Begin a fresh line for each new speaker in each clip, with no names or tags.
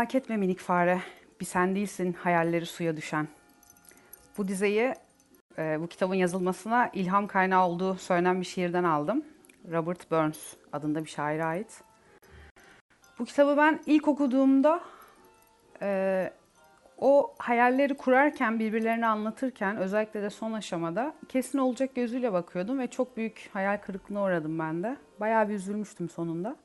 Merak etme minik fare, bir sen değilsin hayalleri suya düşen. Bu dizeyi e, bu kitabın yazılmasına ilham kaynağı olduğu söylenen bir şiirden aldım. Robert Burns adında bir şaire ait. Bu kitabı ben ilk okuduğumda e, o hayalleri kurarken, birbirlerini anlatırken özellikle de son aşamada kesin olacak gözüyle bakıyordum ve çok büyük hayal kırıklığına uğradım ben de. Bayağı bir üzülmüştüm sonunda.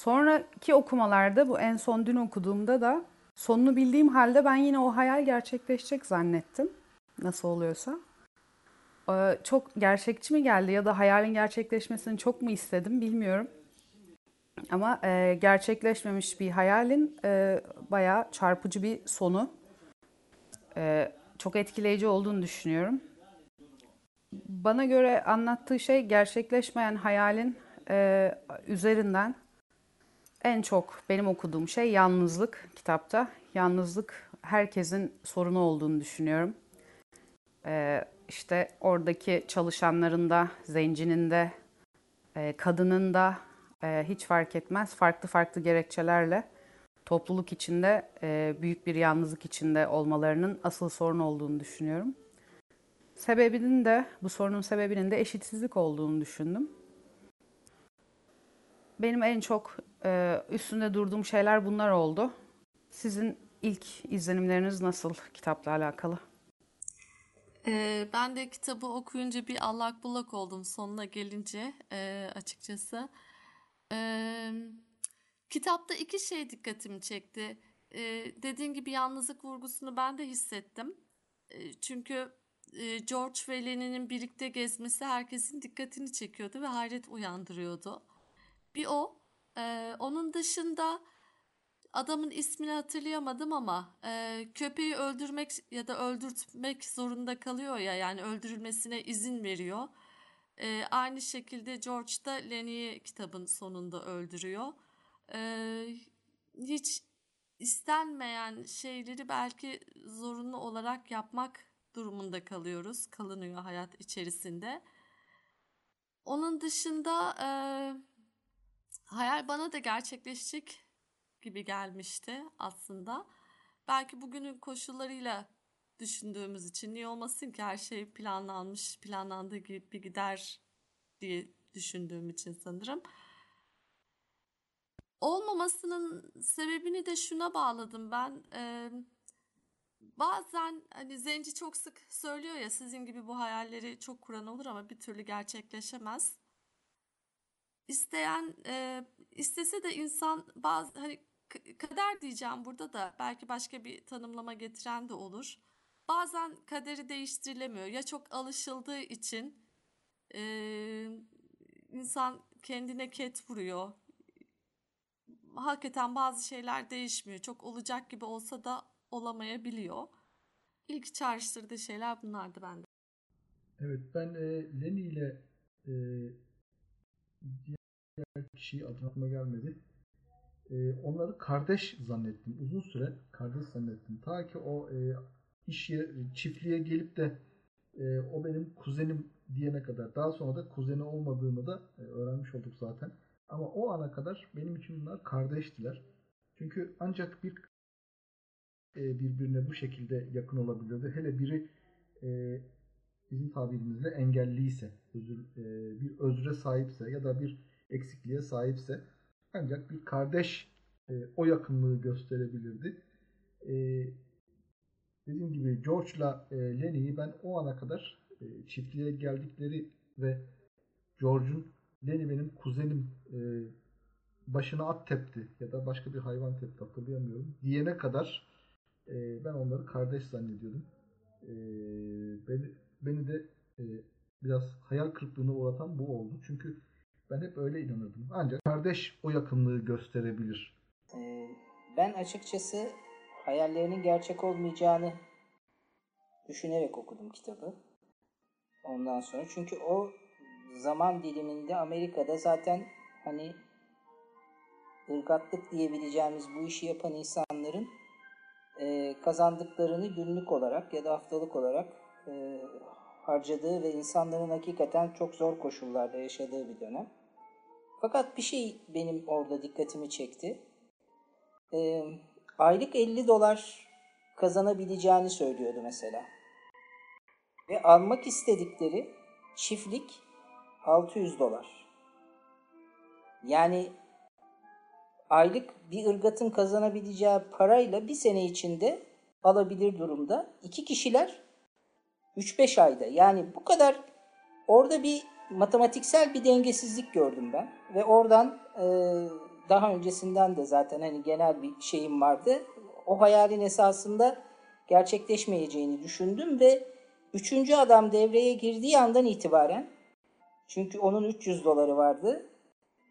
Sonraki okumalarda bu en son dün okuduğumda da sonunu bildiğim halde ben yine o hayal gerçekleşecek zannettim. Nasıl oluyorsa. Ee, Çok gerçekçi mi geldi ya da hayalin gerçekleşmesini çok mu istedim bilmiyorum. Ama e, gerçekleşmemiş bir hayalin e, bayağı çarpıcı bir sonu. E, çok etkileyici olduğunu düşünüyorum. Bana göre anlattığı şey gerçekleşmeyen hayalin e, üzerinden en çok benim okuduğum şey yalnızlık kitapta. Yalnızlık herkesin sorunu olduğunu düşünüyorum. Ee, işte oradaki çalışanların da, zencinin de, e, kadının da e, hiç fark etmez. Farklı farklı gerekçelerle topluluk içinde e, büyük bir yalnızlık içinde olmalarının asıl sorun olduğunu düşünüyorum. Sebebinin de, bu sorunun sebebinin de eşitsizlik olduğunu düşündüm. Benim en çok e, üstünde durduğum şeyler bunlar oldu. Sizin ilk izlenimleriniz nasıl kitapla alakalı?
Ee, ben de kitabı okuyunca bir allak bullak oldum sonuna gelince e, açıkçası. Ee, kitapta iki şey dikkatimi çekti. Ee, dediğin gibi yalnızlık vurgusunu ben de hissettim. Ee, çünkü e, George ve Lenin'in birlikte gezmesi herkesin dikkatini çekiyordu ve hayret uyandırıyordu. Bir o. Ee, onun dışında adamın ismini hatırlayamadım ama e, köpeği öldürmek ya da öldürtmek zorunda kalıyor ya yani öldürülmesine izin veriyor. E, aynı şekilde George da Lenny'i kitabın sonunda öldürüyor. E, hiç istenmeyen şeyleri belki zorunlu olarak yapmak durumunda kalıyoruz, kalınıyor hayat içerisinde. Onun dışında e, da gerçekleşecek gibi gelmişti aslında. Belki bugünün koşullarıyla düşündüğümüz için niye olmasın ki her şey planlanmış, planlandığı gibi gider diye düşündüğüm için sanırım. Olmamasının sebebini de şuna bağladım ben. Ee, bazen hani Zenci çok sık söylüyor ya sizin gibi bu hayalleri çok kuran olur ama bir türlü gerçekleşemez. İsteyen e, istese de insan bazı hani kader diyeceğim burada da belki başka bir tanımlama getiren de olur. Bazen kaderi değiştirilemiyor. Ya çok alışıldığı için e, insan kendine ket vuruyor. Hakikaten bazı şeyler değişmiyor. Çok olacak gibi olsa da olamayabiliyor. İlk çağrıştırdığı şeyler bunlardı bende.
Evet ben e, Lenny ile e, kişiyi adını aklıma gelmedi. E, onları kardeş zannettim. Uzun süre kardeş zannettim. Ta ki o e, iş yer, çiftliğe gelip de e, o benim kuzenim diyene kadar. Daha sonra da kuzeni olmadığını da e, öğrenmiş olduk zaten. Ama o ana kadar benim için bunlar kardeştiler. Çünkü ancak bir e, birbirine bu şekilde yakın olabiliyordu. Hele biri e, bizim tabirimizle engelliyse, özür, e, bir özre sahipse ya da bir eksikliğe sahipse ancak bir kardeş e, o yakınlığı gösterebilirdi. E, dediğim gibi George'la e, Lenny'yi ben o ana kadar e, çiftliğe geldikleri ve George'un Lenny benim kuzenim e, başına at tepti ya da başka bir hayvan tepti hatırlayamıyorum diyene kadar e, ben onları kardeş zannediyordum. E, beni, beni de e, biraz hayal kırıklığına uğratan bu oldu. Çünkü ben hep öyle inanırdım. Ancak kardeş o yakınlığı gösterebilir.
Ee, ben açıkçası hayallerinin gerçek olmayacağını düşünerek okudum kitabı. Ondan sonra çünkü o zaman diliminde Amerika'da zaten hani ırgatlık diyebileceğimiz bu işi yapan insanların e, kazandıklarını günlük olarak ya da haftalık olarak e, harcadığı ve insanların hakikaten çok zor koşullarda yaşadığı bir dönem. Fakat bir şey benim orada dikkatimi çekti. e, aylık 50 dolar kazanabileceğini söylüyordu mesela. Ve almak istedikleri çiftlik 600 dolar. Yani aylık bir ırgatın kazanabileceği parayla bir sene içinde alabilir durumda. İki kişiler 3-5 ayda. Yani bu kadar orada bir matematiksel bir dengesizlik gördüm ben. Ve oradan e, daha öncesinden de zaten hani genel bir şeyim vardı. O hayalin esasında gerçekleşmeyeceğini düşündüm ve üçüncü adam devreye girdiği andan itibaren çünkü onun 300 doları vardı.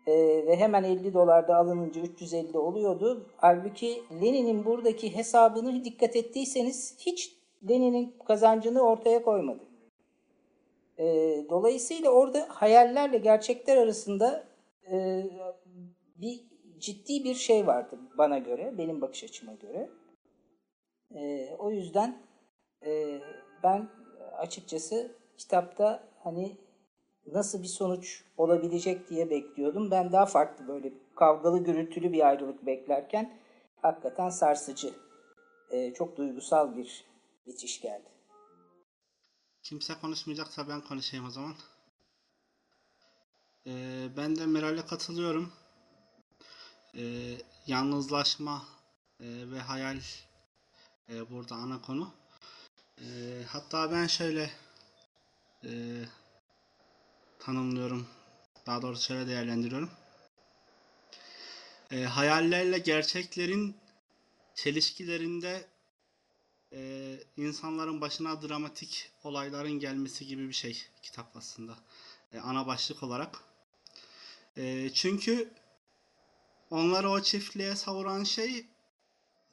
Ee, ve hemen 50 dolarda alınınca 350 oluyordu. Halbuki Lenin'in buradaki hesabını dikkat ettiyseniz hiç Lenin'in kazancını ortaya koymadı. Ee, dolayısıyla orada hayallerle gerçekler arasında e, bir ciddi bir şey vardı bana göre, benim bakış açıma göre. Ee, o yüzden e, ben açıkçası kitapta hani nasıl bir sonuç olabilecek diye bekliyordum. Ben daha farklı böyle kavgalı gürültülü bir ayrılık beklerken hakikaten sarsıcı, e, çok duygusal bir bitiş geldi.
Kimse konuşmayacaksa ben konuşayım o zaman. Ee, ben de Meral'e katılıyorum. Ee, yalnızlaşma e, ve hayal e, burada ana konu. Ee, hatta ben şöyle e, tanımlıyorum. Daha doğrusu şöyle değerlendiriyorum. Ee, hayallerle gerçeklerin çelişkilerinde e, insanların başına dramatik olayların gelmesi gibi bir şey kitap aslında. E, ana başlık olarak. E, çünkü onları o çiftliğe savuran şey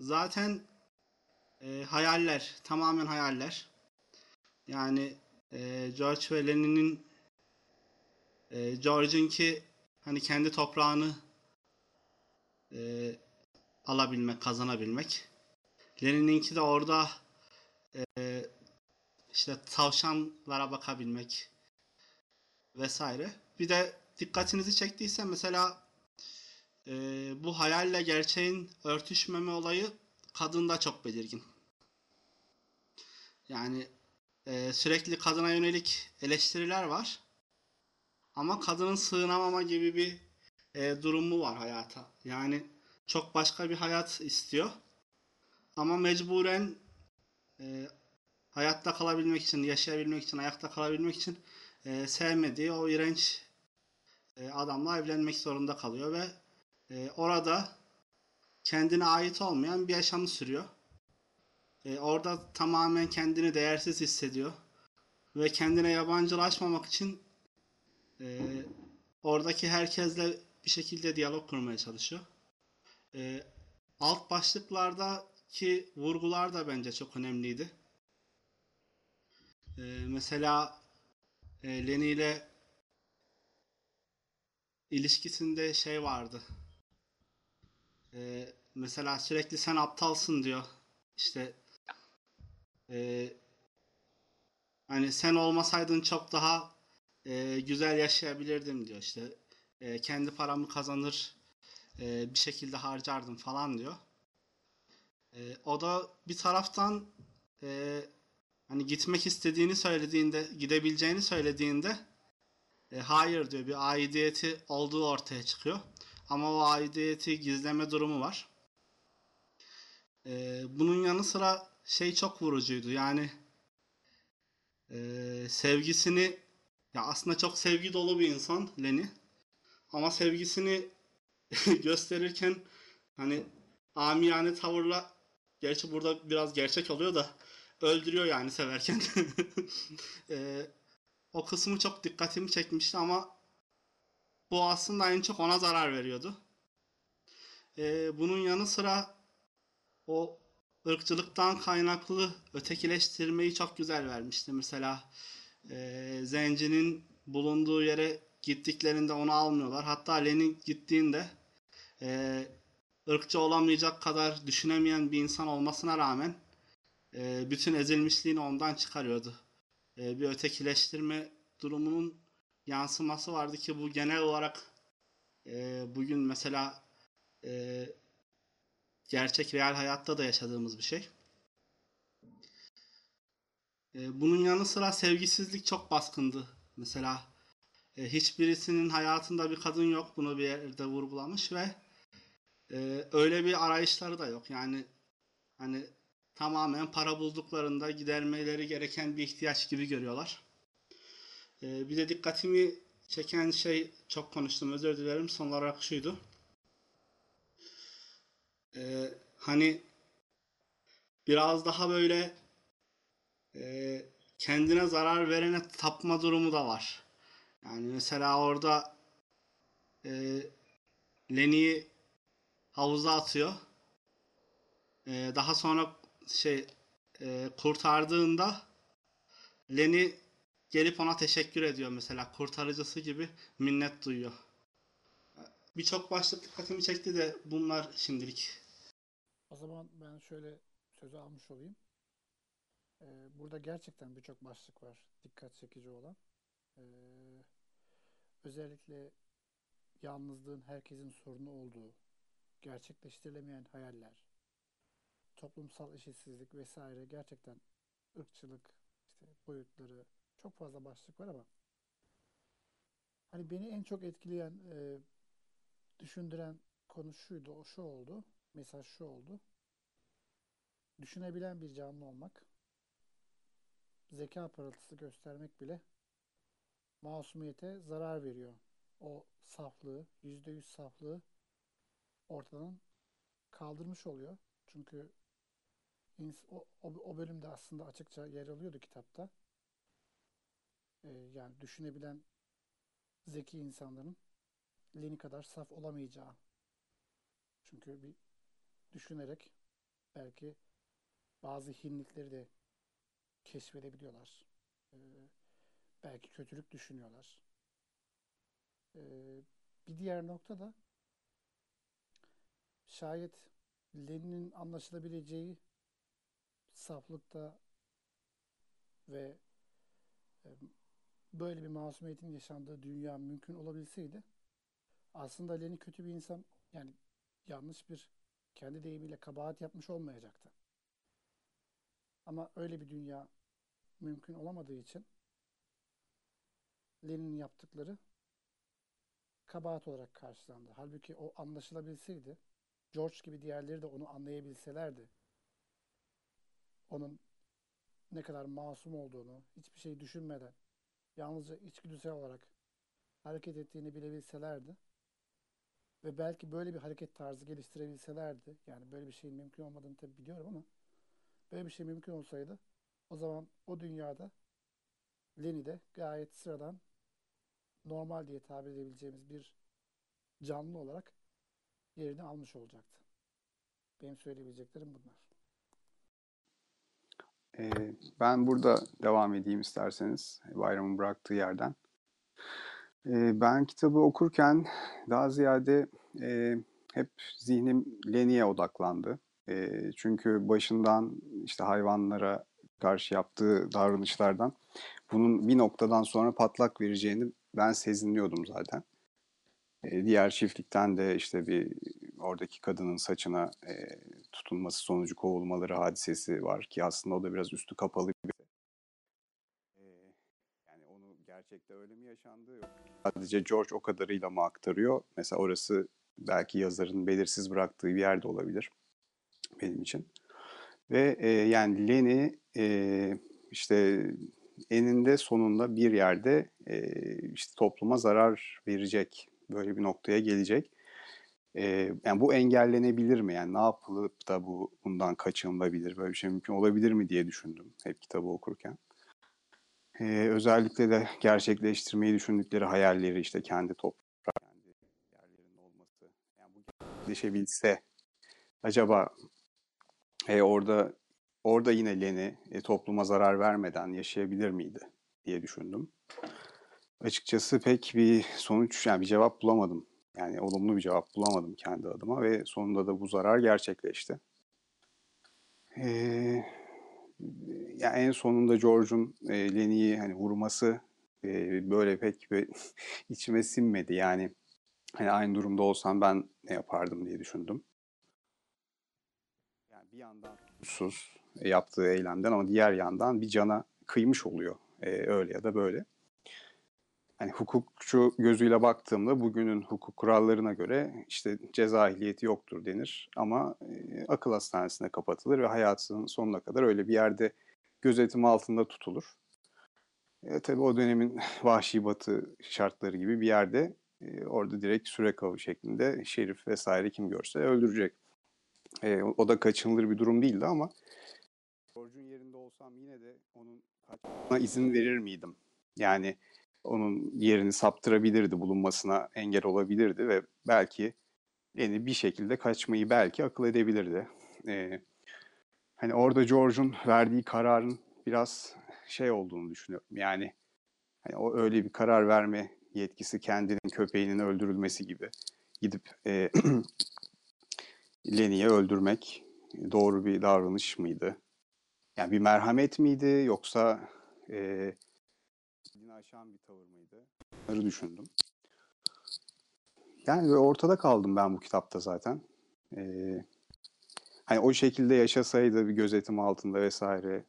zaten e, hayaller. Tamamen hayaller. Yani e, George ve Lenin'in e, George'unki hani kendi toprağını e, alabilmek, kazanabilmek. Lenin'inki de orada e, işte tavşanlara bakabilmek vesaire. Bir de dikkatinizi çektiyse mesela e, bu hayalle gerçeğin örtüşmeme olayı kadında çok belirgin. Yani e, sürekli kadına yönelik eleştiriler var. Ama kadının sığınamama gibi bir e, durumu var hayata. Yani çok başka bir hayat istiyor. Ama mecburen e, hayatta kalabilmek için, yaşayabilmek için, ayakta kalabilmek için e, sevmediği o iğrenç e, adamla evlenmek zorunda kalıyor ve e, orada kendine ait olmayan bir yaşamı sürüyor. E, orada tamamen kendini değersiz hissediyor ve kendine yabancılaşmamak için e, oradaki herkesle bir şekilde diyalog kurmaya çalışıyor. E, alt başlıklardaki vurgular da bence çok önemliydi. E, mesela e, Lenny ile ilişkisinde şey vardı. E, mesela sürekli sen aptalsın diyor. İşte e, hani sen olmasaydın çok daha e, güzel yaşayabilirdim diyor işte. E, kendi paramı kazanır e, bir şekilde harcardım falan diyor. E, o da bir taraftan e, hani gitmek istediğini söylediğinde, gidebileceğini söylediğinde e, hayır diyor bir aidiyeti olduğu ortaya çıkıyor. Ama o aidiyeti gizleme durumu var. E, bunun yanı sıra şey çok vurucuydu yani e, sevgisini ya aslında çok sevgi dolu bir insan Lenny. Ama sevgisini gösterirken hani amiyane tavırla gerçi burada biraz gerçek oluyor da öldürüyor yani severken. Ee, o kısmı çok dikkatimi çekmişti ama bu aslında en çok ona zarar veriyordu. Ee, bunun yanı sıra o ırkçılıktan kaynaklı ötekileştirmeyi çok güzel vermişti. Mesela e, Zenci'nin bulunduğu yere gittiklerinde onu almıyorlar. Hatta Lenin gittiğinde e, ırkçı olamayacak kadar düşünemeyen bir insan olmasına rağmen e, bütün ezilmişliğini ondan çıkarıyordu. E, bir ötekileştirme durumunun yansıması vardı ki bu genel olarak e, bugün mesela e, gerçek real hayatta da yaşadığımız bir şey. E, bunun yanı sıra sevgisizlik çok baskındı. Mesela e, hiçbirisinin hayatında bir kadın yok. Bunu bir yerde vurgulamış ve e, öyle bir arayışları da yok. Yani hani tamamen para bulduklarında gidermeleri gereken bir ihtiyaç gibi görüyorlar. E, bir de dikkatimi çeken şey çok konuştum özür dilerim son olarak şuydu. E, hani biraz daha böyle e, kendine zarar verene tapma durumu da var. Yani mesela orada e, Lenny'i havuza atıyor. E, daha sonra şey e, kurtardığında Lenny gelip ona teşekkür ediyor mesela kurtarıcısı gibi minnet duyuyor. Birçok başlık dikkatimi çekti de bunlar şimdilik.
O zaman ben şöyle sözü almış olayım. Ee, burada gerçekten birçok başlık var dikkat çekici olan. Ee, özellikle yalnızlığın herkesin sorunu olduğu, gerçekleştirilemeyen hayaller, toplumsal eşitsizlik vesaire gerçekten ırkçılık işte boyutları çok fazla başlık var ama hani beni en çok etkileyen, e, düşündüren konu şuydu, o şu oldu. Mesaj şu oldu. Düşünebilen bir canlı olmak, zeka parıltısı göstermek bile masumiyete zarar veriyor. O saflığı, yüzde yüz saflığı ortadan kaldırmış oluyor. Çünkü o, o, o bölümde aslında açıkça yer alıyordu kitapta. Ee, yani düşünebilen zeki insanların Leni kadar saf olamayacağı. Çünkü bir düşünerek belki bazı hinlikleri de keşfedebiliyorlar. Ee, belki kötülük düşünüyorlar. Ee, bir diğer nokta da şayet Lenin'in anlaşılabileceği saflıkta ve e, böyle bir masumiyetin yaşandığı dünya mümkün olabilseydi aslında Lenin kötü bir insan yani yanlış bir kendi deyimiyle kabahat yapmış olmayacaktı. Ama öyle bir dünya mümkün olamadığı için Lenin'in yaptıkları kabahat olarak karşılandı. Halbuki o anlaşılabilseydi, George gibi diğerleri de onu anlayabilselerdi, onun ne kadar masum olduğunu, hiçbir şey düşünmeden, yalnızca içgüdüsel olarak hareket ettiğini bilebilselerdi ve belki böyle bir hareket tarzı geliştirebilselerdi, yani böyle bir şeyin mümkün olmadığını tabii biliyorum ama böyle bir şey mümkün olsaydı o zaman o dünyada Lenny de gayet sıradan normal diye tabir edebileceğimiz bir canlı olarak yerini almış olacaktı. Benim söyleyebileceklerim bunlar.
Ee, ben burada devam edeyim isterseniz Bayram'ın bıraktığı yerden. Ee, ben kitabı okurken daha ziyade e, hep zihnim Lenny'e odaklandı. E, çünkü başından işte hayvanlara karşı yaptığı davranışlardan bunun bir noktadan sonra patlak vereceğini ben sezinliyordum zaten. Diğer çiftlikten de işte bir oradaki kadının saçına e, tutunması sonucu kovulmaları hadisesi var ki aslında o da biraz üstü kapalı bir e, yani onu gerçekte öyle mi yaşandı yok sadece George o kadarıyla mı aktarıyor? Mesela orası belki yazarın belirsiz bıraktığı bir yerde olabilir benim için. Ve e, yani Lenny e, işte eninde sonunda bir yerde e, işte topluma zarar verecek böyle bir noktaya gelecek. E, yani bu engellenebilir mi? Yani ne yapılıp da bu bundan kaçınılabilir? Böyle bir şey mümkün olabilir mi diye düşündüm hep kitabı okurken. E, özellikle de gerçekleştirmeyi düşündükleri hayalleri işte kendi toprağı, kendi yerlerinin olması. Yani bu gerçekleşebilse acaba e, orada orada yine Lenny e, topluma zarar vermeden yaşayabilir miydi diye düşündüm. Açıkçası pek bir sonuç, yani bir cevap bulamadım. Yani olumlu bir cevap bulamadım kendi adıma ve sonunda da bu zarar gerçekleşti. Ee, yani en sonunda George'un e, Lenny'yi hani vurması e, böyle pek bir içime sinmedi. Yani hani aynı durumda olsam ben ne yapardım diye düşündüm. bir yandan suçsuz yaptığı eylemden ama diğer yandan bir cana kıymış oluyor. E, öyle ya da böyle. Hani hukukçu gözüyle baktığımda bugünün hukuk kurallarına göre işte ceza ehliyeti yoktur denir ama akıl hastanesine kapatılır ve hayatının sonuna kadar öyle bir yerde gözetim altında tutulur. E, tabii o dönemin vahşi batı şartları gibi bir yerde e, orada direkt süre kavu şeklinde şerif vesaire kim görse öldürecek. E, o da kaçınılır bir durum değildi ama George'un yerinde olsam yine de onun kaçmasına izin verir miydim? Yani onun yerini saptırabilirdi, bulunmasına engel olabilirdi ve belki yani bir şekilde kaçmayı belki akıl edebilirdi. E, hani orada George'un verdiği kararın biraz şey olduğunu düşünüyorum. Yani hani o öyle bir karar verme yetkisi kendinin köpeğinin öldürülmesi gibi gidip e, Lenny'i öldürmek doğru bir davranış mıydı? Yani bir merhamet miydi yoksa e, aşan bir tavır mıydı? Bunları düşündüm. Yani ortada kaldım ben bu kitapta zaten. E, hani o şekilde yaşasaydı bir gözetim altında vesaire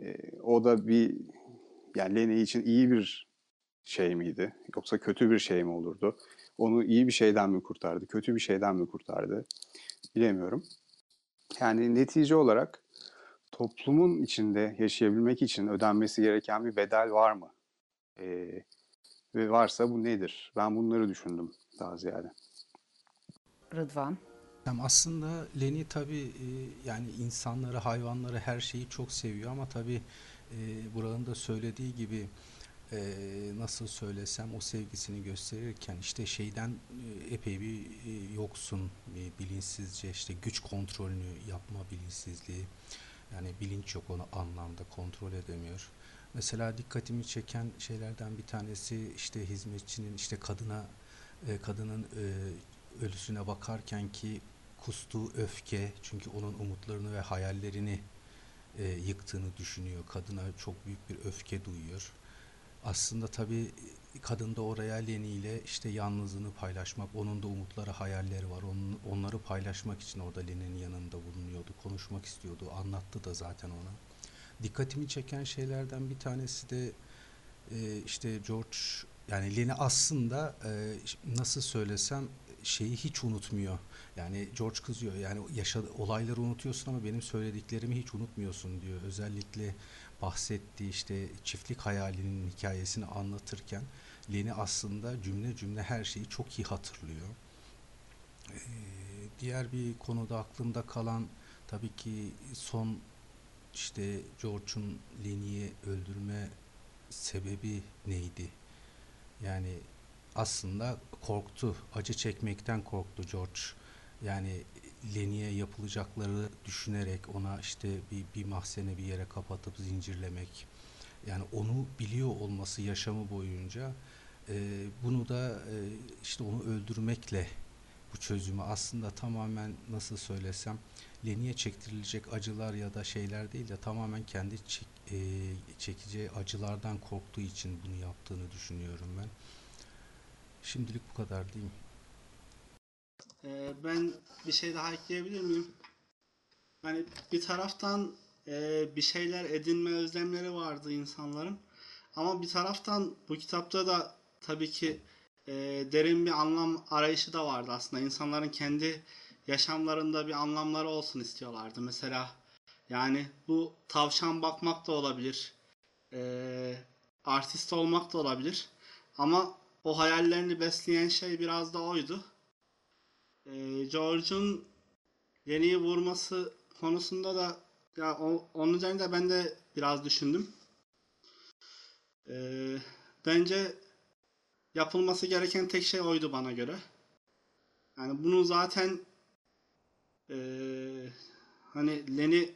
e, o da bir yani Lenny için iyi bir şey miydi? Yoksa kötü bir şey mi olurdu? Onu iyi bir şeyden mi kurtardı? Kötü bir şeyden mi kurtardı? Bilemiyorum. Yani netice olarak toplumun içinde yaşayabilmek için ödenmesi gereken bir bedel var mı? Ee, ve varsa bu nedir? Ben bunları düşündüm daha ziyade.
Rıdvan.
Yani aslında Lenny tabii e, yani insanları, hayvanları, her şeyi çok seviyor ama tabii e, buranın da söylediği gibi e, nasıl söylesem o sevgisini gösterirken işte şeyden e, epey bir e, yoksun, bir bilinçsizce işte güç kontrolünü yapma bilinçsizliği. Yani bilinç yok onu anlamda kontrol edemiyor. Mesela dikkatimi çeken şeylerden bir tanesi işte hizmetçinin işte kadına e, kadının e, ölüsüne bakarken ki kustuğu öfke çünkü onun umutlarını ve hayallerini e, yıktığını düşünüyor. Kadına çok büyük bir öfke duyuyor. Aslında tabii kadın da oraya Leni ile işte yalnızlığını paylaşmak, onun da umutları, hayalleri var. Onun, onları paylaşmak için orada Leni'nin yanında bulunuyordu, konuşmak istiyordu, anlattı da zaten ona. Dikkatimi çeken şeylerden bir tanesi de e, işte George yani Leni aslında e, nasıl söylesem şeyi hiç unutmuyor. Yani George kızıyor. Yani yaşadı olayları unutuyorsun ama benim söylediklerimi hiç unutmuyorsun diyor. Özellikle bahsettiği işte çiftlik hayalinin hikayesini anlatırken Leni aslında cümle cümle her şeyi çok iyi hatırlıyor. Ee, diğer bir konuda aklımda kalan tabii ki son işte George'un Leni'yi öldürme sebebi neydi? Yani aslında korktu, acı çekmekten korktu George. Yani Lenny'e yapılacakları düşünerek ona işte bir, bir mahzene bir yere kapatıp zincirlemek. Yani onu biliyor olması yaşamı boyunca e, bunu da e, işte onu öldürmekle bu çözümü aslında tamamen nasıl söylesem Lenny'e çektirilecek acılar ya da şeyler değil de tamamen kendi çek, e, çekeceği acılardan korktuğu için bunu yaptığını düşünüyorum ben. Şimdilik bu kadar diyeyim.
Ee, ben bir şey daha ekleyebilir miyim? Hani bir taraftan e, bir şeyler edinme özlemleri vardı insanların. Ama bir taraftan bu kitapta da tabii ki e, derin bir anlam arayışı da vardı aslında. İnsanların kendi yaşamlarında bir anlamları olsun istiyorlardı. Mesela yani bu tavşan bakmak da olabilir. E, artist olmak da olabilir. Ama o hayallerini besleyen şey biraz da oydu. Ee, George'un Lenny'i vurması konusunda da ya o, onun üzerinde ben de biraz düşündüm. Ee, bence yapılması gereken tek şey oydu bana göre. Yani bunu zaten ee, hani Lenny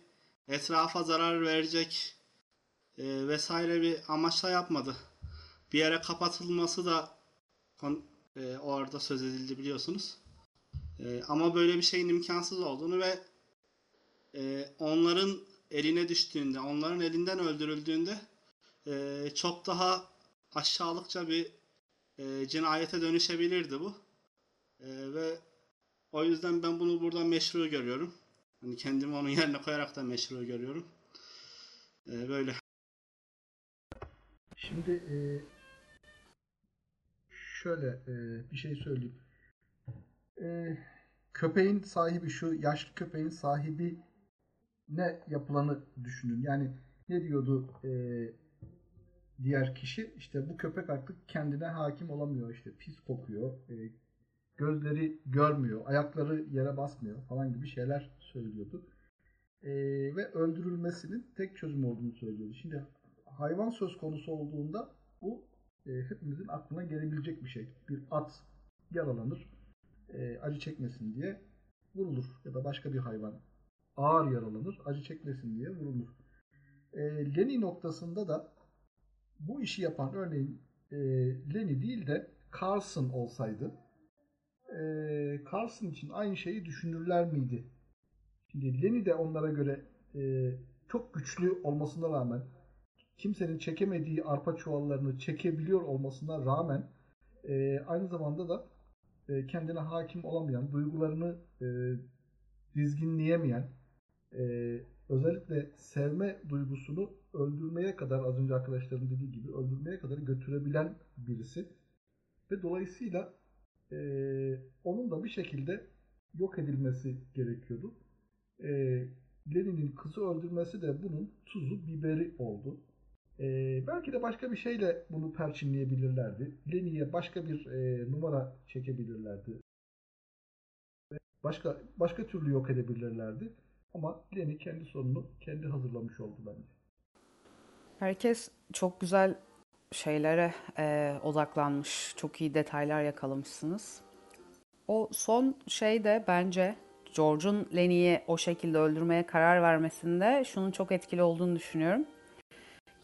etrafa zarar verecek ee, vesaire bir amaçla yapmadı. Bir yere kapatılması da kon- ee, orada söz edildi biliyorsunuz. Ee, ama böyle bir şeyin imkansız olduğunu ve e, onların eline düştüğünde, onların elinden öldürüldüğünde e, çok daha aşağılıkça bir e, cinayete dönüşebilirdi bu. E, ve o yüzden ben bunu burada meşru görüyorum. Hani kendimi onun yerine koyarak da meşru görüyorum. Ee, böyle.
Şimdi e, şöyle e, bir şey söyleyeyim. E, köpeğin sahibi şu yaşlı köpeğin sahibi ne yapılanı düşünün. Yani ne diyordu e, diğer kişi? İşte bu köpek artık kendine hakim olamıyor. İşte pis kokuyor. e, gözleri görmüyor. Ayakları yere basmıyor falan gibi şeyler söylüyordu. E, ve öldürülmesinin tek çözüm olduğunu söylüyordu. Şimdi hayvan söz konusu olduğunda bu e, hepimizin aklına gelebilecek bir şey. Bir at yaralanır, e, acı çekmesin diye vurulur. Ya da başka bir hayvan ağır yaralanır, acı çekmesin diye vurulur. E, Lenny noktasında da bu işi yapan örneğin e, Lenny değil de Carson olsaydı e, Carson için aynı şeyi düşünürler miydi? Şimdi Lenny de onlara göre e, çok güçlü olmasına rağmen kimsenin çekemediği arpa çuvallarını çekebiliyor olmasına rağmen e, aynı zamanda da e, kendine hakim olamayan, duygularını e, dizginleyemeyen, e, özellikle sevme duygusunu öldürmeye kadar az önce arkadaşlarım dediği gibi öldürmeye kadar götürebilen birisi ve dolayısıyla e, onun da bir şekilde yok edilmesi gerekiyordu. E, Lenin'in kızı öldürmesi de bunun tuzu biberi oldu. Ee, belki de başka bir şeyle bunu perçinleyebilirlerdi. Leni'ye başka bir e, numara çekebilirlerdi. Başka başka türlü yok edebilirlerdi. Ama Leni kendi sonunu kendi hazırlamış oldu bence.
Herkes çok güzel şeylere e, odaklanmış. Çok iyi detaylar yakalamışsınız. O son şey de bence George'un Lenny'i o şekilde öldürmeye karar vermesinde şunun çok etkili olduğunu düşünüyorum.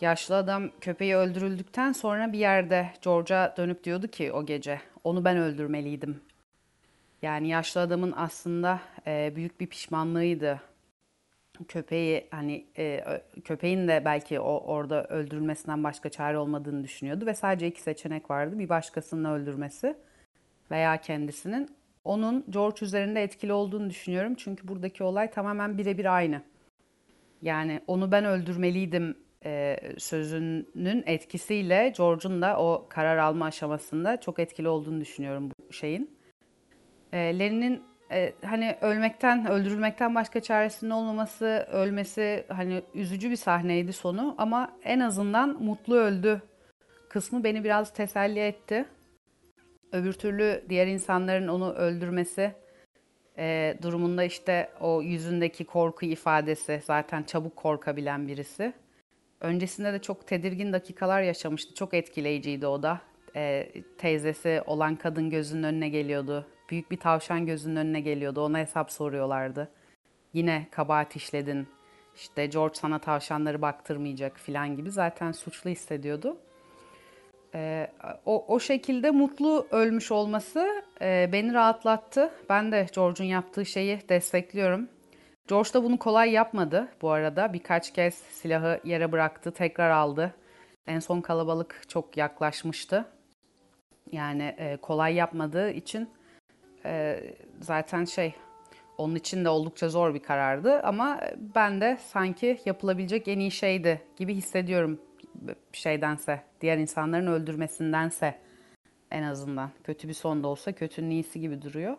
Yaşlı adam köpeği öldürüldükten sonra bir yerde George'a dönüp diyordu ki o gece onu ben öldürmeliydim. Yani yaşlı adamın aslında e, büyük bir pişmanlığıydı. Köpeği hani e, köpeğin de belki o orada öldürülmesinden başka çare olmadığını düşünüyordu ve sadece iki seçenek vardı. Bir başkasının öldürmesi veya kendisinin. Onun George üzerinde etkili olduğunu düşünüyorum. Çünkü buradaki olay tamamen birebir aynı. Yani onu ben öldürmeliydim e, sözünün etkisiyle George'un da o karar alma aşamasında çok etkili olduğunu düşünüyorum bu şeyin. E, Lenin'in e, hani ölmekten, öldürülmekten başka çaresinin olmaması, ölmesi hani üzücü bir sahneydi sonu ama en azından mutlu öldü kısmı beni biraz teselli etti. Öbür türlü diğer insanların onu öldürmesi e, durumunda işte o yüzündeki korku ifadesi zaten çabuk korkabilen birisi. Öncesinde de çok tedirgin dakikalar yaşamıştı. Çok etkileyiciydi o da. E, teyzesi olan kadın gözünün önüne geliyordu. Büyük bir tavşan gözünün önüne geliyordu. Ona hesap soruyorlardı. Yine kabahat işledin. İşte George sana tavşanları baktırmayacak falan gibi zaten suçlu hissediyordu. Ee, o, o şekilde mutlu ölmüş olması e, beni rahatlattı. Ben de George'un yaptığı şeyi destekliyorum. George da bunu kolay yapmadı bu arada. Birkaç kez silahı yere bıraktı, tekrar aldı. En son kalabalık çok yaklaşmıştı. Yani e, kolay yapmadığı için e, zaten şey onun için de oldukça zor bir karardı. Ama ben de sanki yapılabilecek en iyi şeydi gibi hissediyorum şeydense, diğer insanların öldürmesindense en azından. Kötü bir son da olsa kötünün iyisi gibi duruyor.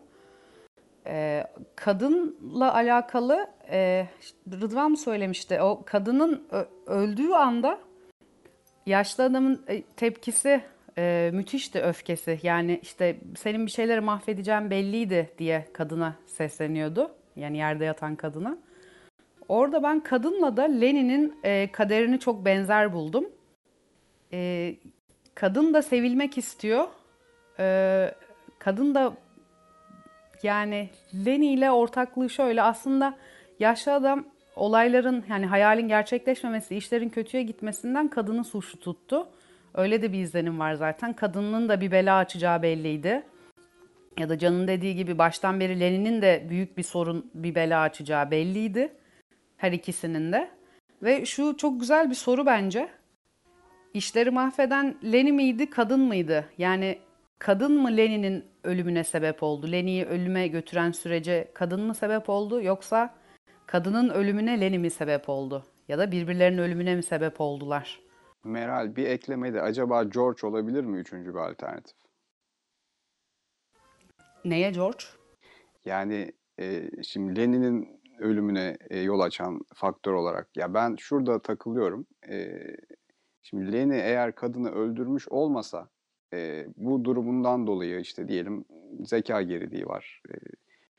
Ee, kadınla alakalı e, Rıdvan mı söylemişti? O kadının öldüğü anda yaşlı adamın e, tepkisi e, müthişti öfkesi. Yani işte senin bir şeyleri mahvedeceğim belliydi diye kadına sesleniyordu. Yani yerde yatan kadına. Orada ben kadınla da Lenin'in e, kaderini çok benzer buldum. E, kadın da sevilmek istiyor. E, kadın da yani Lenny ile ortaklığı şöyle aslında yaşlı adam olayların yani hayalin gerçekleşmemesi, işlerin kötüye gitmesinden kadını suçlu tuttu. Öyle de bir izlenim var zaten. Kadının da bir bela açacağı belliydi. Ya da Can'ın dediği gibi baştan beri Lenin'in de büyük bir sorun, bir bela açacağı belliydi. Her ikisinin de. Ve şu çok güzel bir soru bence. İşleri mahveden Lenin miydi, kadın mıydı? Yani kadın mı Lenin'in ölümüne sebep oldu? Lenin'i ölüme götüren sürece kadın mı sebep oldu? Yoksa Kadının ölümüne Lenny mi sebep oldu? Ya da birbirlerinin ölümüne mi sebep oldular?
Meral bir eklemede acaba George olabilir mi üçüncü bir alternatif?
Neye George?
Yani e, şimdi Lenin'in ölümüne e, yol açan faktör olarak ya ben şurada takılıyorum. E, şimdi Lenin eğer kadını öldürmüş olmasa e, bu durumundan dolayı işte diyelim zeka geriliği var. E,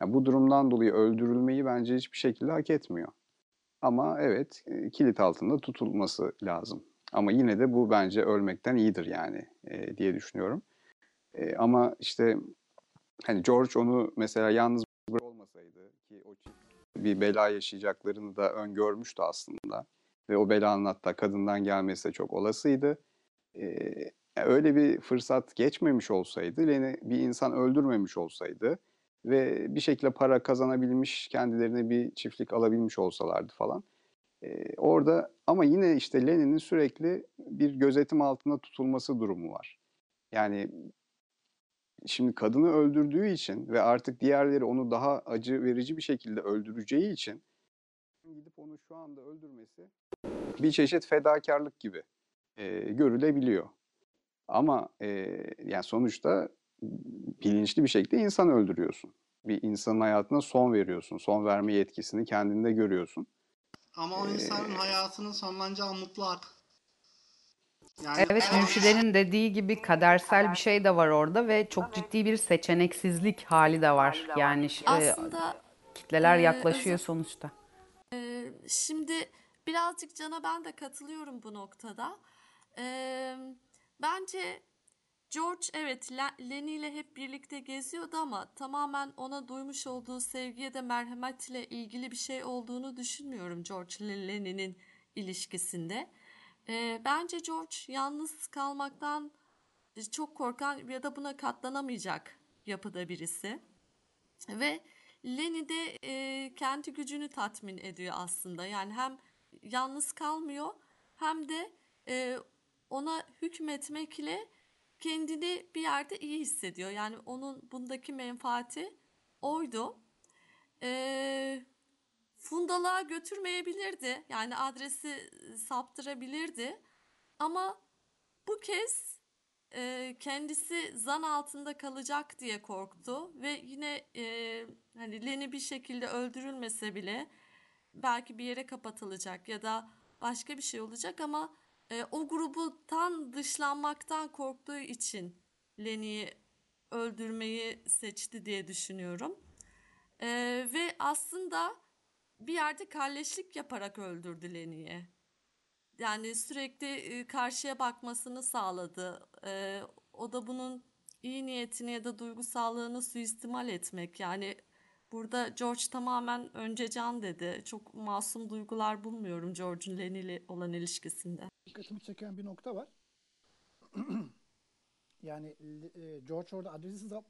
yani bu durumdan dolayı öldürülmeyi bence hiçbir şekilde hak etmiyor. Ama evet e, kilit altında tutulması lazım. Ama yine de bu bence ölmekten iyidir yani e, diye düşünüyorum. E, ama işte hani George onu mesela yalnız olmasaydı ki o bir bela yaşayacaklarını da öngörmüştü aslında. Ve o belanın hatta kadından gelmesi de çok olasıydı. Ee, öyle bir fırsat geçmemiş olsaydı, Lenny bir insan öldürmemiş olsaydı ve bir şekilde para kazanabilmiş, kendilerine bir çiftlik alabilmiş olsalardı falan. Ee, orada ama yine işte Lenin'in sürekli bir gözetim altında tutulması durumu var. Yani şimdi kadını öldürdüğü için ve artık diğerleri onu daha acı verici bir şekilde öldüreceği için gidip onu şu anda öldürmesi bir çeşit fedakarlık gibi e, görülebiliyor. Ama e, yani sonuçta bilinçli bir şekilde insan öldürüyorsun. Bir insanın hayatına son veriyorsun. Son verme yetkisini kendinde görüyorsun.
Ama o
Ee,
insanın hayatının sonlanacağı mutlu artık. Yani
Evet, Mürşide'nin dediği gibi kadersel bir şey de var orada ve çok ciddi bir seçeneksizlik hali de var. Yani ş- e,
Aslında
kitleler
e,
yaklaşıyor
özel-
sonuçta.
Ee, şimdi birazcık Can'a ben de katılıyorum bu noktada. Ee, bence George evet Le- Lenny ile hep birlikte geziyordu ama tamamen ona duymuş olduğu sevgiye de merhametle ilgili bir şey olduğunu düşünmüyorum George ile Lenny'nin ilişkisinde. Ee, bence George yalnız kalmaktan çok korkan ya da buna katlanamayacak yapıda birisi. Ve Lenny de e, kendi gücünü tatmin ediyor aslında. Yani hem yalnız kalmıyor hem de e, ona hükmetmekle kendini bir yerde iyi hissediyor. Yani onun bundaki menfaati oydu. E, fundalığa götürmeyebilirdi. Yani adresi saptırabilirdi. Ama bu kez e, kendisi zan altında kalacak diye korktu ve yine e, hani Lenny bir şekilde öldürülmese bile belki bir yere kapatılacak ya da başka bir şey olacak ama e, o gruptan dışlanmaktan korktuğu için Lenny'yi öldürmeyi seçti diye düşünüyorum. E, ve aslında bir yerde kalleşlik yaparak öldürdü Lenny'yi. Yani sürekli e, karşıya bakmasını sağladı. E, o da bunun iyi niyetini ya da duygusallığını suistimal etmek. Yani burada George tamamen önce can dedi. Çok masum duygular bulmuyorum George'un Lenny ile olan ilişkisinde.
dikkatimi çeken bir nokta var. yani e, George orada adresi sap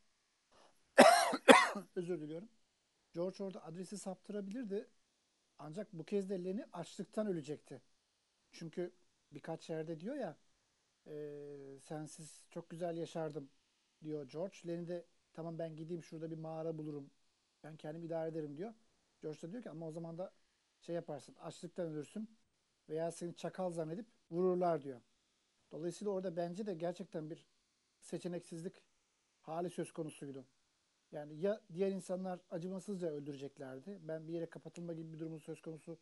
özür diliyorum. George orada adresi saptırabilirdi. Ancak bu kez de Lenny açlıktan ölecekti. Çünkü birkaç yerde diyor ya e, sensiz çok güzel yaşardım diyor George. Lenny de tamam ben gideyim şurada bir mağara bulurum. Ben kendim idare ederim diyor. George da diyor ki ama o zaman da şey yaparsın açlıktan ölürsün veya seni çakal zannedip vururlar diyor. Dolayısıyla orada bence de gerçekten bir seçeneksizlik hali söz konusuydu. Yani ya diğer insanlar acımasızca öldüreceklerdi. Ben bir yere kapatılma gibi bir durumun söz konusu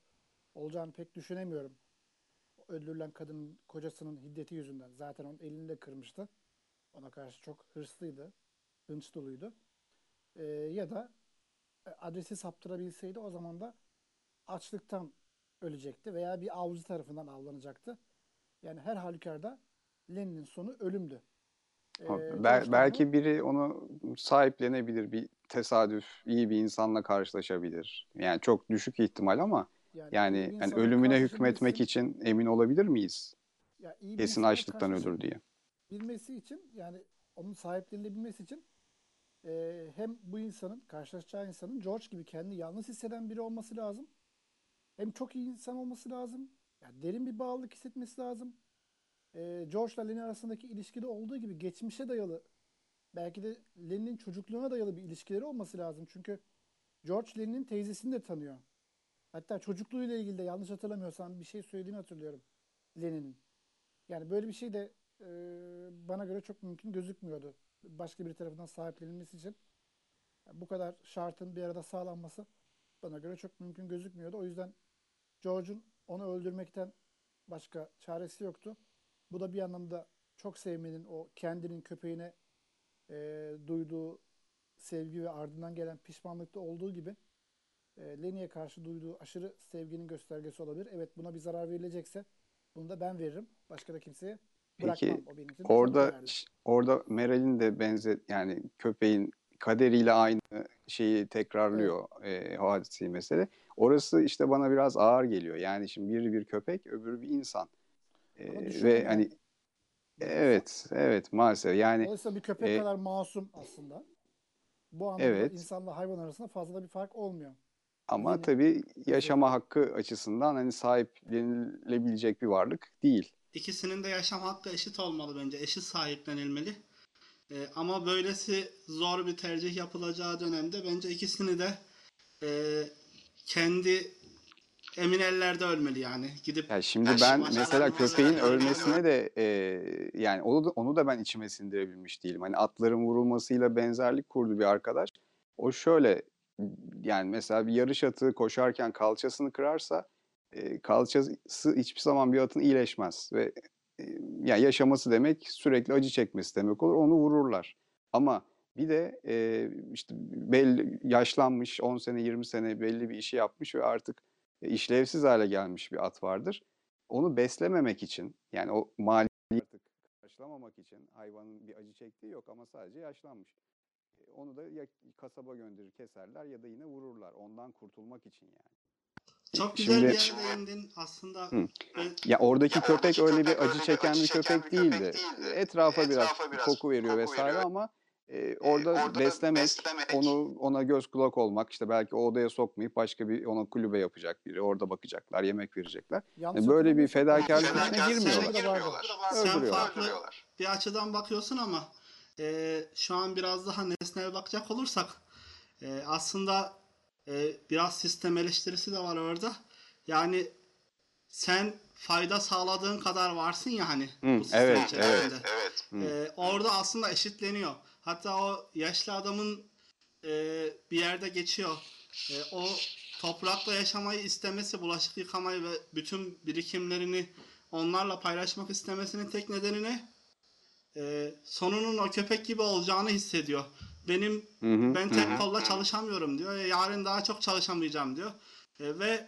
olacağını pek düşünemiyorum. Öldürülen kadının kocasının hiddeti yüzünden. Zaten onun elini de kırmıştı. Ona karşı çok hırslıydı. Hınç doluydu. Ee, ya da adresi saptırabilseydi o zaman da açlıktan ölecekti veya bir avcı tarafından avlanacaktı. Yani her halükarda Lenin'in sonu ölümdü. Ee,
bel- belki biri onu sahiplenebilir, bir tesadüf, iyi bir insanla karşılaşabilir. Yani çok düşük ihtimal ama
yani
yani
insanla
ölümüne hükmetmek için emin olabilir miyiz?
ya iyi bir
Kesin açlıktan ölür diye.
bilmesi için yani onun sahiplenilebilmesi için e, hem bu insanın karşılaşacağı insanın George gibi kendini yalnız hisseden biri olması lazım. Hem çok iyi insan olması lazım. Yani derin bir bağlılık hissetmesi lazım. E, George ile Lenny arasındaki ilişkide olduğu gibi geçmişe dayalı belki de Lenny'nin çocukluğuna dayalı bir ilişkileri olması lazım. Çünkü George Lenny'nin teyzesini de tanıyor. Hatta çocukluğuyla ilgili de yanlış hatırlamıyorsam bir şey söylediğini hatırlıyorum Lenin'in. Yani böyle bir şey de e, bana göre çok mümkün gözükmüyordu. Başka bir tarafından sahiplenilmesi için. Bu kadar şartın bir arada sağlanması bana göre çok mümkün gözükmüyordu. O yüzden George'un onu öldürmekten başka çaresi yoktu. Bu da bir anlamda çok sevmenin o kendinin köpeğine e, duyduğu sevgi ve ardından gelen pişmanlıkta olduğu gibi e, Lenny'e karşı duyduğu aşırı sevginin göstergesi olabilir. Evet buna bir zarar verilecekse bunu da ben veririm. Başka da kimseye.
Peki orada orada Meral'in de benzer yani köpeğin kaderiyle aynı şeyi tekrarlıyor e, hadisi mesele. Orası işte bana biraz ağır geliyor. Yani şimdi biri bir köpek, öbürü bir insan. E, ve hani
yani.
evet, evet maalesef yani
Dolayısıyla bir köpek
e,
kadar masum aslında. Bu anlamda
evet
insanla hayvan arasında fazla bir fark olmuyor.
ama
Lenny
tabii yaşama hakkı açısından hani sahiplenilebilecek bir varlık değil.
İkisinin de yaşam hakkı eşit olmalı bence. Eşit sahiplenilmeli. Ee, ama böylesi zor bir tercih yapılacağı dönemde bence ikisini de e, kendi emin ellerde ölmeli yani. Gidip
Ya şimdi ben mesela köpeğin ölmesine de e, yani onu da, onu da ben içime sindirebilmiş değilim. Hani atların vurulmasıyla benzerlik kurdu bir arkadaş. O şöyle yani mesela bir yarış atı koşarken kalçasını kırarsa kalçası hiçbir zaman bir atın iyileşmez ve e, yani yaşaması demek sürekli acı çekmesi demek olur. Onu vururlar. Ama bir de e, işte belli yaşlanmış 10 sene 20 sene belli bir işi yapmış ve artık işlevsiz hale gelmiş bir at vardır. Onu beslememek için yani o maliyeti artık karşılamamak için hayvanın bir acı çektiği yok ama sadece yaşlanmış. Onu da ya kasaba gönderir keserler ya da yine vururlar ondan kurtulmak için yani.
Çok güzel bir
Şimdi
yere değindin. Aslında
Hı. ya oradaki köpek öyle bir acı çeken bir köpek değildi. Etrafa biraz koku veriyor vesaire ama e, orada beslemek, onu ona göz kulak olmak, işte belki o odaya sokmayıp başka bir ona kulübe yapacak biri, orada bakacaklar, yemek verecekler. Yani böyle bir fedakarlık içine
bir
girmiyorlar.
vardı.
sen farklı bir açıdan bakıyorsun ama e, şu an biraz daha nesnel bakacak olursak e, aslında e, biraz sistem eleştirisi de var orada. Yani sen fayda sağladığın kadar varsın ya hani
Hı,
bu sistem
evet, evet.
içerisinde.
Hı.
E, orada aslında eşitleniyor. Hatta o yaşlı adamın e, bir yerde geçiyor. E, o toprakla yaşamayı istemesi, bulaşık yıkamayı ve bütün birikimlerini onlarla paylaşmak istemesinin tek nedeni ne? E, sonunun o köpek gibi olacağını hissediyor. Benim
Hı hı,
ben tek
hı.
kolla çalışamıyorum diyor. E, yarın daha çok çalışamayacağım diyor. E, ve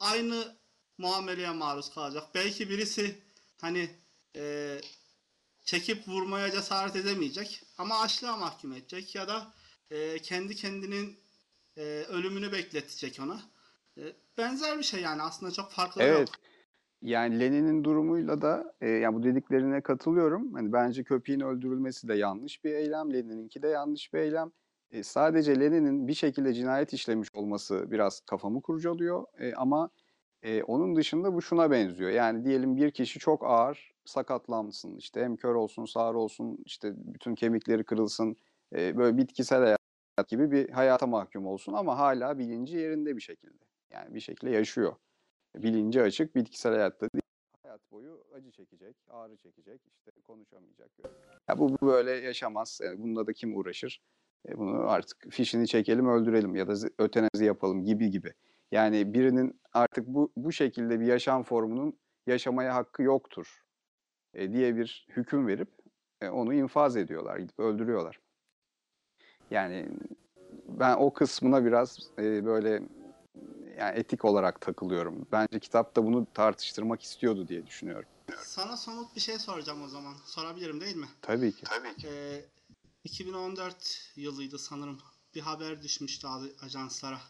aynı muameleye maruz kalacak. Belki birisi hani e, çekip vurmaya cesaret edemeyecek ama açlığa mahkum edecek ya da e, kendi kendinin e, ölümünü bekletecek ona. E, benzer bir şey yani aslında çok farkları
Evet.
yok.
Yani Lenin'in durumuyla da e, yani bu dediklerine katılıyorum. Hani bence köpeğin öldürülmesi de yanlış bir eylem. Lenin'inki de yanlış bir eylem. E, sadece Lenin'in bir şekilde cinayet işlemiş olması biraz kafamı kurcalıyor. E, ama e, onun dışında bu şuna benziyor. Yani diyelim bir kişi çok ağır sakatlansın. İşte hem kör olsun, sağır olsun, işte bütün kemikleri kırılsın. E, böyle bitkisel hayat gibi bir hayata mahkum olsun ama hala bilinci yerinde bir şekilde. Yani bir şekilde yaşıyor. Bilinci açık, bitkisel hayatta değil. Hayat boyu acı çekecek, ağrı çekecek, işte konuşamayacak. Ya bu, bu böyle yaşamaz. Yani bununla da kim uğraşır? E, bunu artık fişini çekelim, öldürelim ya da zi- ötenazi yapalım gibi gibi. Yani birinin artık bu bu şekilde bir yaşam formunun yaşamaya hakkı yoktur e, diye bir hüküm verip e, onu infaz ediyorlar, gidip öldürüyorlar. Yani ben o kısmına biraz e, böyle yani etik olarak takılıyorum. Bence kitapta bunu tartıştırmak istiyordu diye düşünüyorum.
Sana somut bir şey soracağım o zaman. Sorabilirim değil mi?
Tabii ki.
Ee, 2014 yılıydı sanırım. Bir haber düşmüştü ajanslara.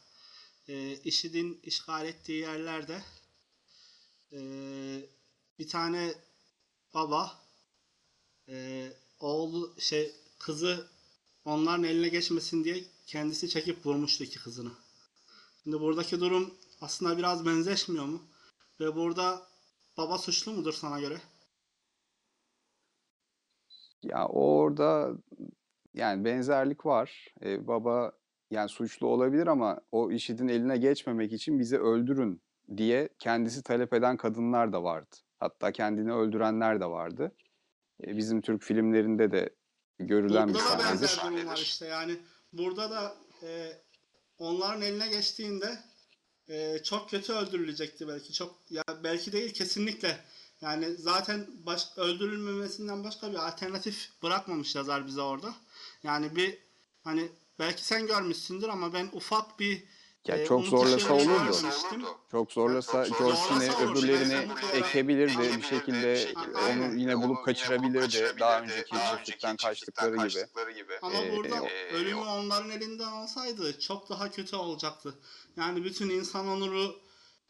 Ee, IŞİD'in işgal ettiği yerlerde ee, bir tane baba ee, oğlu şey kızı onların eline geçmesin diye kendisi çekip vurmuştu iki kızını. Şimdi buradaki durum aslında biraz benzeşmiyor mu? Ve burada baba suçlu mudur sana göre?
Ya orada yani benzerlik var. Ee, baba yani suçlu olabilir ama o IŞİD'in eline geçmemek için bizi öldürün diye kendisi talep eden kadınlar da vardı. Hatta kendini öldürenler de vardı. E, bizim Türk filmlerinde de görülen bir
Burada da benzer
sahnedir.
durum var işte yani burada da e, onların eline geçtiğinde e, çok kötü öldürülecekti belki çok ya belki değil kesinlikle. Yani zaten baş, öldürülmemesinden başka bir alternatif bırakmamış yazar bize orada. Yani bir hani belki sen görmüşsündür ama ben ufak bir
Ya
e,
çok zorlasa olurdu. Çok zorlasa George
Zorlasa
Clooney
olur,
öbürlerini ekebilirdi bir şekilde onu yine bulup kaçırabilirdi daha önceki çiftlikten kaçtıkları gibi.
Ama
Ee,
burada ölümü onların elinden olsaydı çok daha kötü olacaktı. Yani bütün insan onuru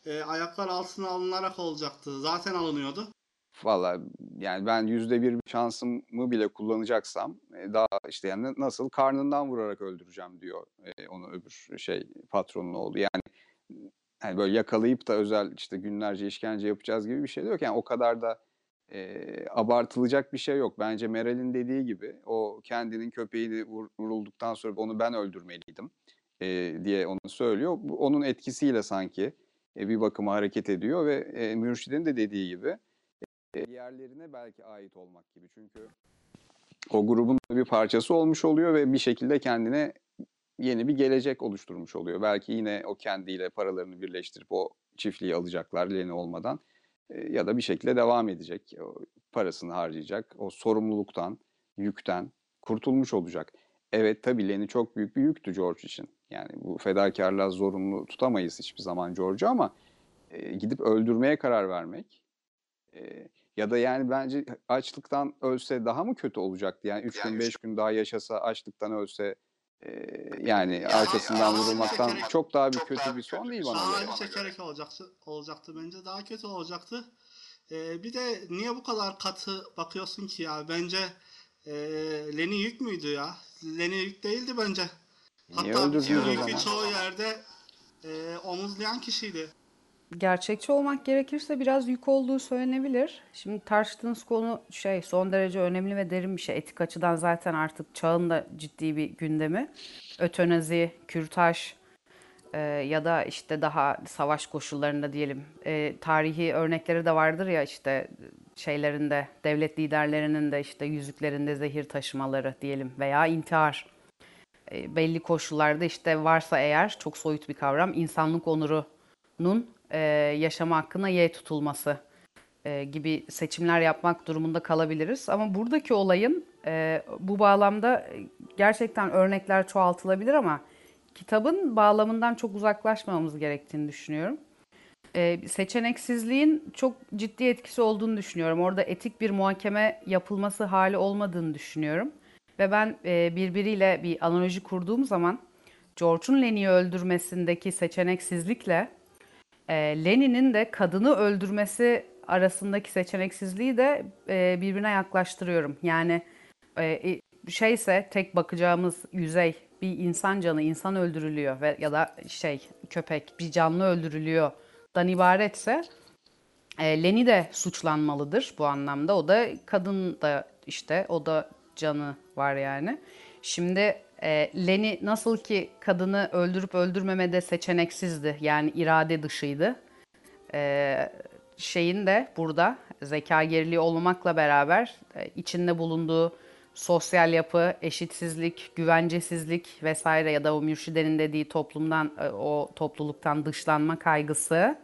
e, ayaklar altına alınarak olacaktı. Zaten alınıyordu.
Valla yani ben yüzde bir şansımı bile kullanacaksam e, daha işte yani nasıl karnından vurarak öldüreceğim diyor e, onu öbür şey patronun oğlu. Yani hani böyle yakalayıp da özel işte günlerce işkence yapacağız gibi bir şey de yok. Yani o kadar da e, abartılacak bir şey yok. Bence Meral'in dediği gibi o kendinin köpeğini vur- vurulduktan sonra onu ben öldürmeliydim e, diye onu söylüyor. Onun etkisiyle sanki e, bir bakıma hareket ediyor ve e, Mürşid'in de dediği gibi diğerlerine belki ait olmak gibi. Çünkü o grubun bir parçası olmuş oluyor ve bir şekilde kendine yeni bir gelecek oluşturmuş oluyor. Belki yine o kendiyle paralarını birleştirip o çiftliği alacaklar Leni olmadan E, ya da bir şekilde devam edecek. Parasını harcayacak. O sorumluluktan, yükten kurtulmuş olacak. Evet tabii Leni çok büyük bir yüktü George için. Yani bu fedakarlığa zorunlu tutamayız hiçbir zaman George'u ama e, gidip öldürmeye karar vermek e, ya da yani bence açlıktan ölse daha mı kötü olacaktı? Yani 3 gün 5 gün daha yaşasa açlıktan ölse e, yani arkasından
ağacı
vurulmaktan
çekerek-
çok daha bir kötü bir son değil bana
Daha
göre.
çekerek olacaktı, olacaktı bence. Daha kötü olacaktı. E, bir de niye bu kadar katı bakıyorsun ki ya? Bence e, Leni yük müydü ya? Leni yük değildi bence.
Niye
Hatta
o
yükü çoğu yerde e, omuzlayan kişiydi.
Gerçekçi olmak gerekirse biraz yük olduğu söylenebilir. Şimdi tartıştığınız konu şey son derece önemli ve derin bir şey. Etik açıdan zaten artık çağın da ciddi bir gündemi. Ötenazi, kürtaj e, ya da işte daha savaş koşullarında diyelim. E, tarihi örnekleri de vardır ya işte şeylerinde devlet liderlerinin de işte yüzüklerinde zehir taşımaları diyelim veya intihar. E, belli koşullarda işte varsa eğer çok soyut bir kavram insanlık onurunun e, yaşama hakkına ye tutulması e, gibi seçimler yapmak durumunda kalabiliriz. Ama buradaki olayın e, bu bağlamda gerçekten örnekler çoğaltılabilir ama kitabın bağlamından çok uzaklaşmamamız gerektiğini düşünüyorum. E, seçeneksizliğin çok ciddi etkisi olduğunu düşünüyorum. Orada etik bir muhakeme yapılması hali olmadığını düşünüyorum. Ve ben e, birbiriyle bir analoji kurduğum zaman George'un Lenny'i öldürmesindeki seçeneksizlikle e, Lenin'in de kadını öldürmesi arasındaki seçeneksizliği de e, birbirine yaklaştırıyorum. Yani e, şeyse tek bakacağımız yüzey bir insan canı insan öldürülüyor ve ya da şey köpek bir canlı öldürülüyor dan ibaretse e, Leni de suçlanmalıdır bu anlamda. O da kadın da işte o da canı var yani. Şimdi e, Leni nasıl ki kadını öldürüp öldürmemede seçeneksizdi yani irade dışıydı. E, şeyin de burada zeka geriliği olmamakla beraber e, içinde bulunduğu sosyal yapı, eşitsizlik, güvencesizlik vesaire ya da o mürşidenin dediği toplumdan, e, o topluluktan dışlanma kaygısı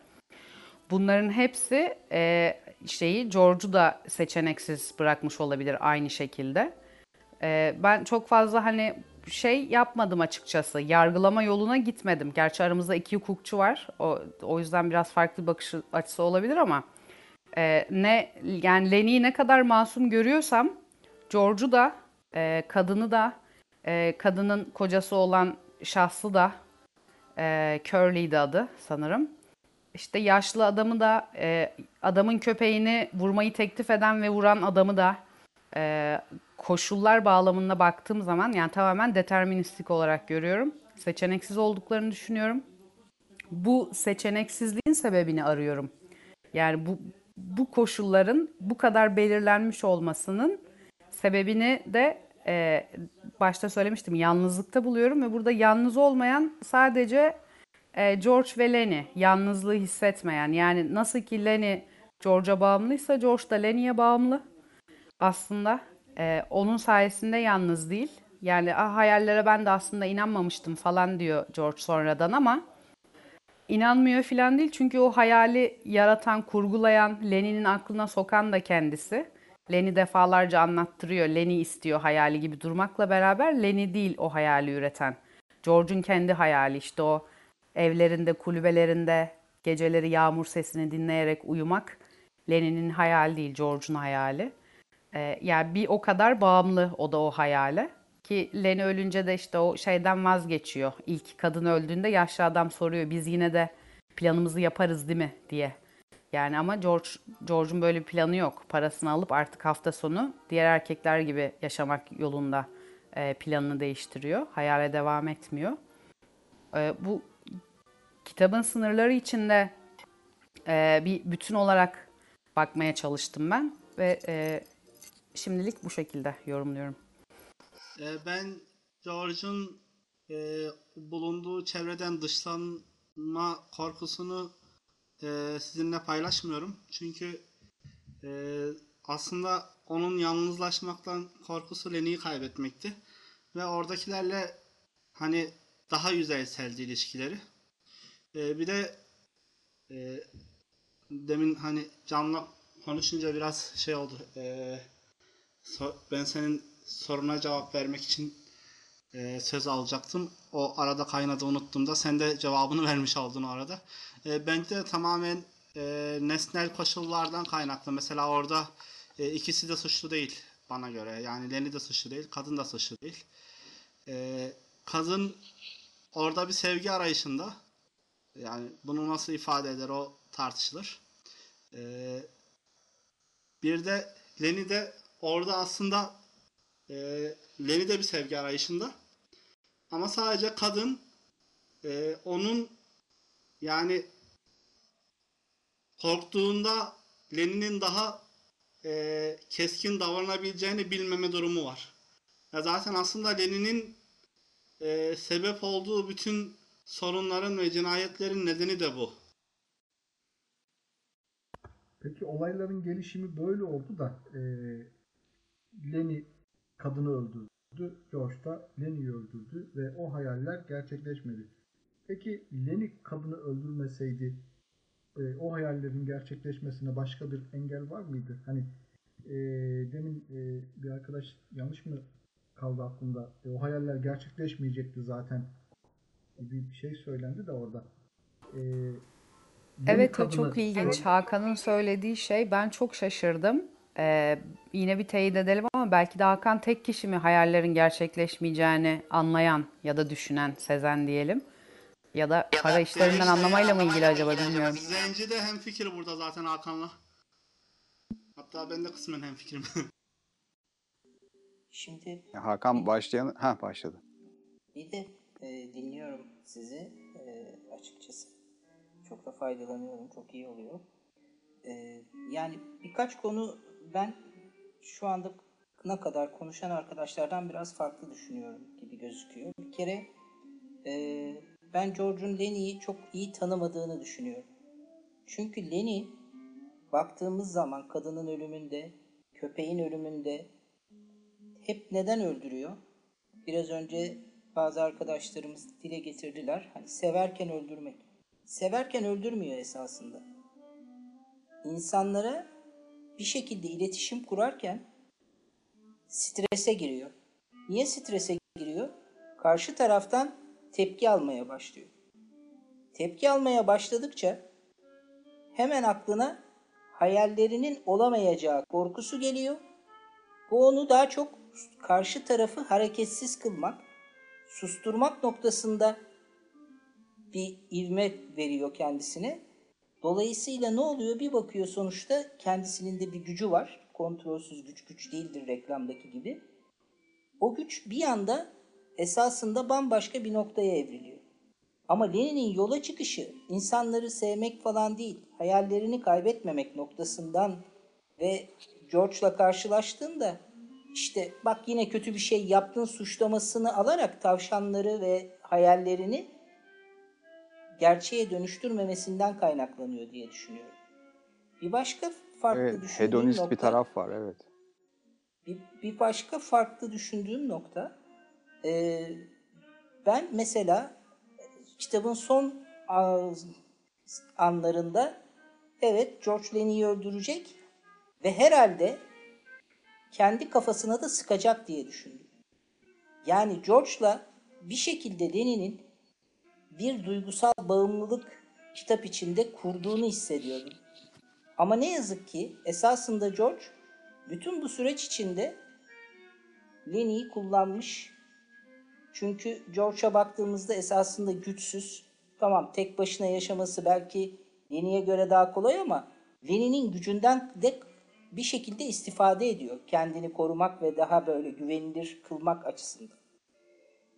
Bunların hepsi e, şeyi George'u da seçeneksiz bırakmış olabilir aynı şekilde. E, ben çok fazla hani şey yapmadım açıkçası. Yargılama yoluna gitmedim. Gerçi aramızda iki hukukçu var. O, o yüzden biraz farklı bakış açısı olabilir ama e, ne yani Lenny'i ne kadar masum görüyorsam George'u da e, kadını da e, kadının kocası olan şahsı da e, Curly'di adı sanırım. İşte yaşlı adamı da e, adamın köpeğini vurmayı teklif eden ve vuran adamı da e, koşullar bağlamında baktığım zaman yani tamamen deterministik olarak görüyorum. Seçeneksiz olduklarını düşünüyorum. Bu seçeneksizliğin sebebini arıyorum. Yani bu bu koşulların bu kadar belirlenmiş olmasının sebebini de e, başta söylemiştim yalnızlıkta buluyorum ve burada yalnız olmayan sadece e, George ve Lenny. Yalnızlığı hissetmeyen. Yani nasıl ki Lenny George'a bağımlıysa George da Lenny'ye bağımlı aslında. E, onun sayesinde yalnız değil. Yani ah, hayallere ben de aslında inanmamıştım falan diyor George sonradan ama inanmıyor falan değil. Çünkü o hayali yaratan, kurgulayan, Lenny'nin aklına sokan da kendisi. Lenny defalarca anlattırıyor. Lenny istiyor hayali gibi durmakla beraber Lenny değil o hayali üreten. George'un kendi hayali işte o evlerinde, kulübelerinde geceleri yağmur sesini dinleyerek uyumak Lenny'nin hayali değil, George'un hayali. Ee, yani bir o kadar bağımlı o da o hayale. Ki Lenny ölünce de işte o şeyden vazgeçiyor. İlk kadın öldüğünde yaşlı adam soruyor biz yine de planımızı yaparız değil mi diye. Yani ama George George'un böyle bir planı yok. Parasını alıp artık hafta sonu diğer erkekler gibi yaşamak yolunda e, planını değiştiriyor. Hayale devam etmiyor. E, bu kitabın sınırları içinde e, bir bütün olarak bakmaya çalıştım ben ve e, şimdilik bu şekilde yorumluyorum.
Ee, ben George'un e, bulunduğu çevreden dışlanma korkusunu e, sizinle paylaşmıyorum. Çünkü e, aslında onun yalnızlaşmaktan korkusu Lenny'yi kaybetmekti. Ve oradakilerle hani daha yüzeyseldi ilişkileri. E, bir de e, demin hani Can'la konuşunca biraz şey oldu. E, ben senin soruna cevap vermek için e, söz alacaktım. O arada kaynadı unuttuğumda sen de cevabını vermiş oldun o arada. E, bence de tamamen e, nesnel koşullardan kaynaklı. Mesela orada e, ikisi de suçlu değil bana göre. Yani Lenny de suçlu değil, kadın da suçlu değil. E, kadın orada bir sevgi arayışında. Yani bunu nasıl ifade eder o tartışılır. E, bir de Lenny de orada aslında e, Lenny de bir sevgi arayışında. Ama sadece kadın e, onun yani korktuğunda Lenny'nin daha e, keskin davranabileceğini bilmeme durumu var. Ya zaten aslında Lenny'nin e, sebep olduğu bütün sorunların ve cinayetlerin nedeni de bu.
Peki olayların gelişimi böyle oldu da e, Lenny kadını öldürdü. George da Lenny'yi öldürdü ve o hayaller gerçekleşmedi. Peki Lenny kadını öldürmeseydi e, o hayallerin gerçekleşmesine başka bir engel var mıydı? Hani e, demin e, bir arkadaş yanlış mı kaldı aklımda? E, o hayaller gerçekleşmeyecekti zaten gibi bir şey söylendi de orada. E,
Evet o
kadını-
çok ilginç. Hakan'ın söylediği şey ben çok şaşırdım. Ee, yine bir teyit edelim ama belki de Hakan tek kişi mi hayallerin gerçekleşmeyeceğini anlayan ya da düşünen, sezen diyelim. Ya da para işlerinden
işte
anlamayla mı
ya,
ilgili acaba bilmiyorum.
Zenci de hemfikir burada zaten Hakan'la. Hatta ben de kısmen hemfikirim.
Şimdi
Hakan başlayan... Ha başladı.
bir de e, dinliyorum sizi e, açıkçası. Çok da faydalanıyorum. Çok iyi oluyor. E, yani birkaç konu ben şu anda ne kadar konuşan arkadaşlardan biraz farklı düşünüyorum gibi gözüküyor. Bir kere e, ben George'un Lenny'yi çok iyi tanımadığını düşünüyorum. Çünkü Lenny baktığımız zaman kadının ölümünde, köpeğin ölümünde hep neden öldürüyor? Biraz önce bazı arkadaşlarımız dile getirdiler. Hani severken öldürmek. Severken öldürmüyor esasında. İnsanlara bir şekilde iletişim kurarken strese giriyor. Niye strese giriyor? Karşı taraftan tepki almaya başlıyor. Tepki almaya başladıkça hemen aklına hayallerinin olamayacağı korkusu geliyor. Bu onu daha çok karşı tarafı hareketsiz kılmak, susturmak noktasında bir ivme veriyor kendisine. Dolayısıyla ne oluyor? Bir bakıyor sonuçta kendisinin de bir gücü var. Kontrolsüz güç güç değildir reklamdaki gibi. O güç bir anda esasında bambaşka bir noktaya evriliyor. Ama Lenin'in yola çıkışı insanları sevmek falan değil, hayallerini kaybetmemek noktasından ve George'la karşılaştığında işte bak yine kötü bir şey yaptın suçlamasını alarak tavşanları ve hayallerini gerçeğe dönüştürmemesinden kaynaklanıyor diye düşünüyorum. Bir başka farklı
Evet,
düşündüğüm
hedonist
nokta
bir taraf var, evet.
bir, bir başka farklı düşündüğüm nokta e, ben mesela kitabın son anlarında evet George Lenny'i öldürecek ve herhalde kendi kafasına da sıkacak diye düşündüm. Yani George'la bir şekilde Lenny'nin bir duygusal bağımlılık kitap içinde kurduğunu hissediyordum. Ama ne yazık ki esasında George bütün bu süreç içinde Lenny'yi kullanmış. Çünkü George'a baktığımızda esasında güçsüz. Tamam tek başına yaşaması belki Lenny'e göre daha kolay ama Lenny'nin gücünden de bir şekilde istifade ediyor. Kendini korumak ve daha böyle güvenilir kılmak açısından.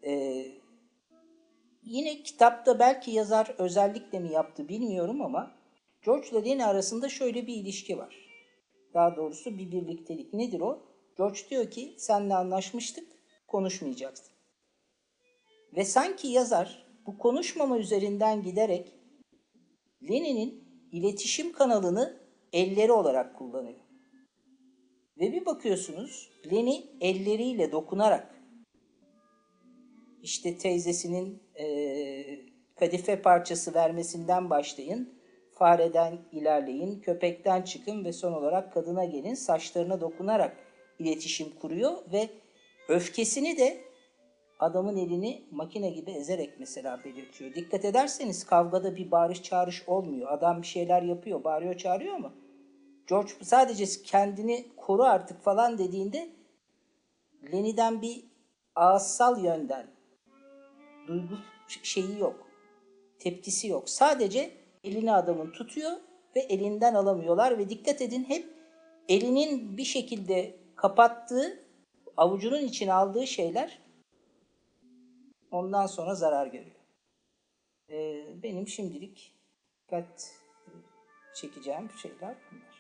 Ee, yine kitapta belki yazar özellikle mi yaptı bilmiyorum ama George ile Lenny arasında şöyle bir ilişki var. Daha doğrusu bir birliktelik. Nedir o? George diyor ki senle anlaşmıştık, konuşmayacaksın. Ve sanki yazar bu konuşmama üzerinden giderek Lenin'in iletişim kanalını elleri olarak kullanıyor. Ve bir bakıyorsunuz Leni elleriyle dokunarak işte teyzesinin eee, kadife parçası vermesinden başlayın, fareden ilerleyin, köpekten çıkın ve son olarak kadına gelin saçlarına dokunarak iletişim kuruyor ve öfkesini de adamın elini makine gibi ezerek mesela belirtiyor. Dikkat ederseniz kavgada bir bağırış çağırış olmuyor. Adam bir şeyler yapıyor, bağırıyor çağırıyor ama George sadece kendini koru artık falan dediğinde Lenny'den bir ağızsal yönden duygu şeyi yok. Tepkisi yok. Sadece elini adamın tutuyor ve elinden alamıyorlar ve dikkat edin hep elinin bir şekilde kapattığı avucunun içine aldığı şeyler ondan sonra zarar görüyor. Ee, benim şimdilik dikkat çekeceğim şeyler bunlar.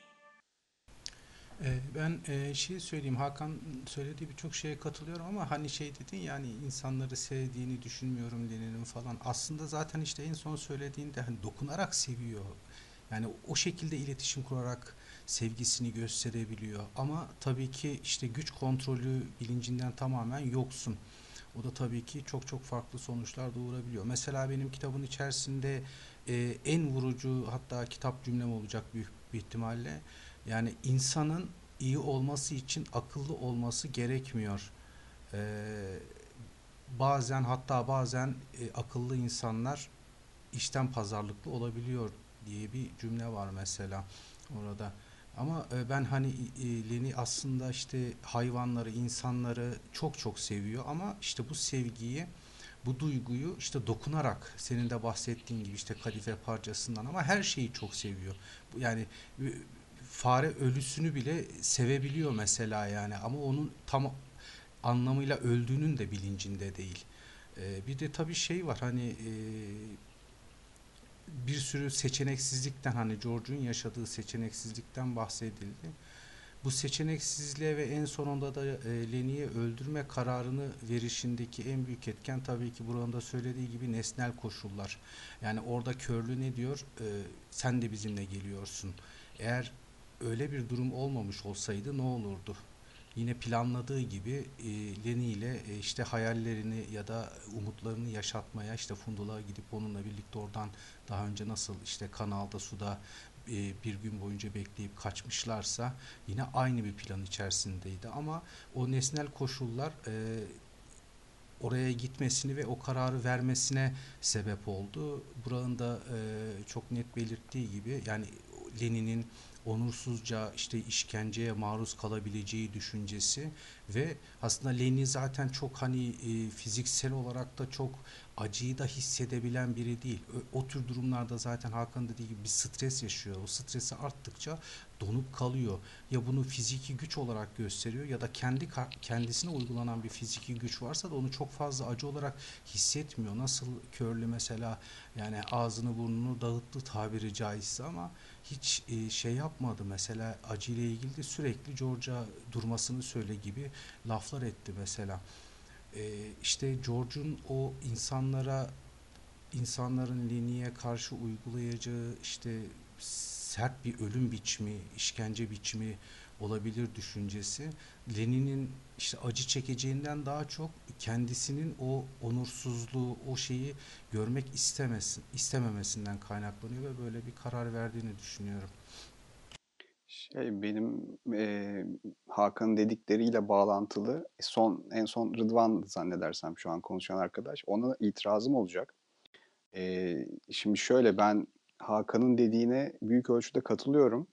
Ee, Ben e, şey söyleyeyim Hakan söylediği birçok şeye katılıyorum ama hani şey dedin yani insanları sevdiğini düşünmüyorum Lenin'in falan. Aslında zaten işte en son söylediğinde hani dokunarak seviyor. Yani o şekilde iletişim kurarak sevgisini gösterebiliyor. Ama tabii ki işte güç kontrolü bilincinden tamamen yoksun. O da tabii ki çok çok farklı sonuçlar doğurabiliyor. Mesela benim kitabın içerisinde e, en vurucu hatta kitap cümlem olacak büyük bir ihtimalle. Yani insanın iyi olması için akıllı olması gerekmiyor. Ee, bazen hatta bazen e, akıllı insanlar işten pazarlıklı olabiliyor diye bir cümle var mesela orada. Ama e, ben hani e, Leni aslında işte hayvanları, insanları çok çok seviyor ama işte bu sevgiyi, bu duyguyu işte dokunarak senin de bahsettiğin gibi işte kadife parçasından ama her şeyi çok seviyor. Yani fare ölüsünü bile sevebiliyor mesela yani ama onun tam anlamıyla öldüğünün de bilincinde değil. Ee, bir de tabii şey var hani e, bir sürü seçeneksizlikten hani George'un yaşadığı seçeneksizlikten bahsedildi. Bu seçeneksizliğe ve en sonunda da e, Lenny'i öldürme kararını verişindeki en büyük etken tabii ki buranın da söylediği gibi nesnel koşullar. Yani orada Körlü ne diyor? E, sen de bizimle geliyorsun. Eğer öyle bir durum olmamış olsaydı ne olurdu? Yine planladığı gibi e, Lenny ile e, işte hayallerini ya da umutlarını yaşatmaya işte Fundul'a gidip onunla birlikte oradan daha önce nasıl işte kanalda suda e, bir gün boyunca bekleyip kaçmışlarsa yine aynı bir plan içerisindeydi ama o nesnel koşullar e, oraya gitmesini ve o kararı vermesine sebep oldu. Buranın da e, çok net belirttiği gibi yani Lenin'in onursuzca işte işkenceye maruz kalabileceği düşüncesi ve aslında Lenin zaten çok hani e, fiziksel olarak da çok acıyı da hissedebilen biri değil. O, o tür durumlarda zaten Hakan dediği gibi bir stres yaşıyor. O stresi arttıkça donup kalıyor. Ya bunu fiziki güç olarak gösteriyor ya da kendi kendisine uygulanan bir fiziki güç varsa da onu çok fazla acı olarak hissetmiyor. Nasıl körlü mesela yani ağzını burnunu dağıttı tabiri caizse ama hiç e, şey yapmadı mesela acıyla ilgili de sürekli George'a durmasını söyle gibi laflar etti mesela. E, işte George'un o insanlara insanların Leni'ye karşı uygulayacağı işte sert bir ölüm biçimi, işkence biçimi olabilir düşüncesi Lenin'in işte acı çekeceğinden daha çok kendisinin o onursuzluğu, o şeyi görmek istemesin, istememesinden kaynaklanıyor ve böyle bir karar verdiğini düşünüyorum.
Şey benim e, Hakan'ın dedikleriyle bağlantılı son en son Rıdvan zannedersem şu an konuşan arkadaş ona itirazım olacak. E, şimdi şöyle ben Hakan'ın dediğine büyük ölçüde katılıyorum.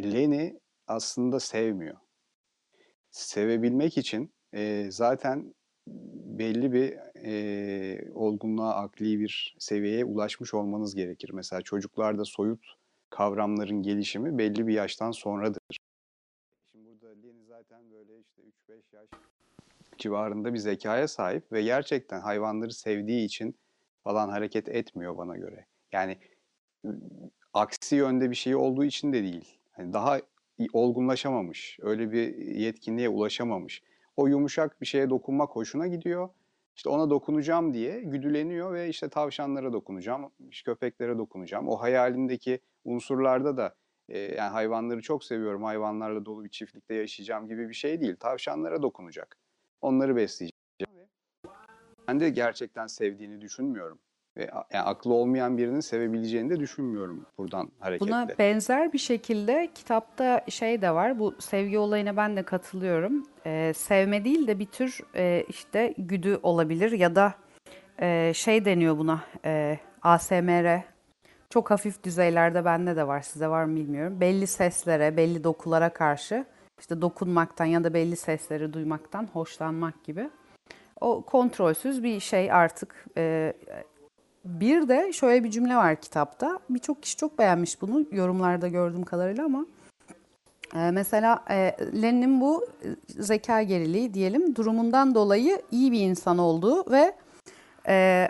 Leni aslında sevmiyor. Sevebilmek için e, zaten belli bir e, olgunluğa, akli bir seviyeye ulaşmış olmanız gerekir. Mesela çocuklarda soyut kavramların gelişimi belli bir yaştan sonradır. Şimdi burada Leni zaten böyle işte 3-5 yaş civarında bir zekaya sahip ve gerçekten hayvanları sevdiği için falan hareket etmiyor bana göre. Yani aksi yönde bir şey olduğu için de değil. Yani daha olgunlaşamamış, öyle bir yetkinliğe ulaşamamış. O yumuşak bir şeye dokunmak hoşuna gidiyor. İşte ona dokunacağım diye güdüleniyor ve işte tavşanlara dokunacağım, işte köpeklere dokunacağım. O hayalindeki unsurlarda da e, yani hayvanları çok seviyorum, hayvanlarla dolu bir çiftlikte yaşayacağım gibi bir şey değil. Tavşanlara dokunacak. Onları besleyeceğim. Ben de gerçekten sevdiğini düşünmüyorum ve yani aklı olmayan birinin sevebileceğini de düşünmüyorum buradan hareketle.
Buna benzer bir şekilde kitapta şey de var. Bu sevgi olayına ben de katılıyorum. Ee, sevme değil de bir tür e, işte güdü olabilir ya da e, şey deniyor buna e, ASMR. Çok hafif düzeylerde bende de var. Size var mı bilmiyorum. Belli seslere, belli dokulara karşı işte dokunmaktan ya da belli sesleri duymaktan hoşlanmak gibi. O kontrolsüz bir şey artık e, bir de şöyle bir cümle var kitapta. Birçok kişi çok beğenmiş bunu yorumlarda gördüğüm kadarıyla ama e, mesela e, Lenin'in bu zeka geriliği diyelim durumundan dolayı iyi bir insan olduğu ve e,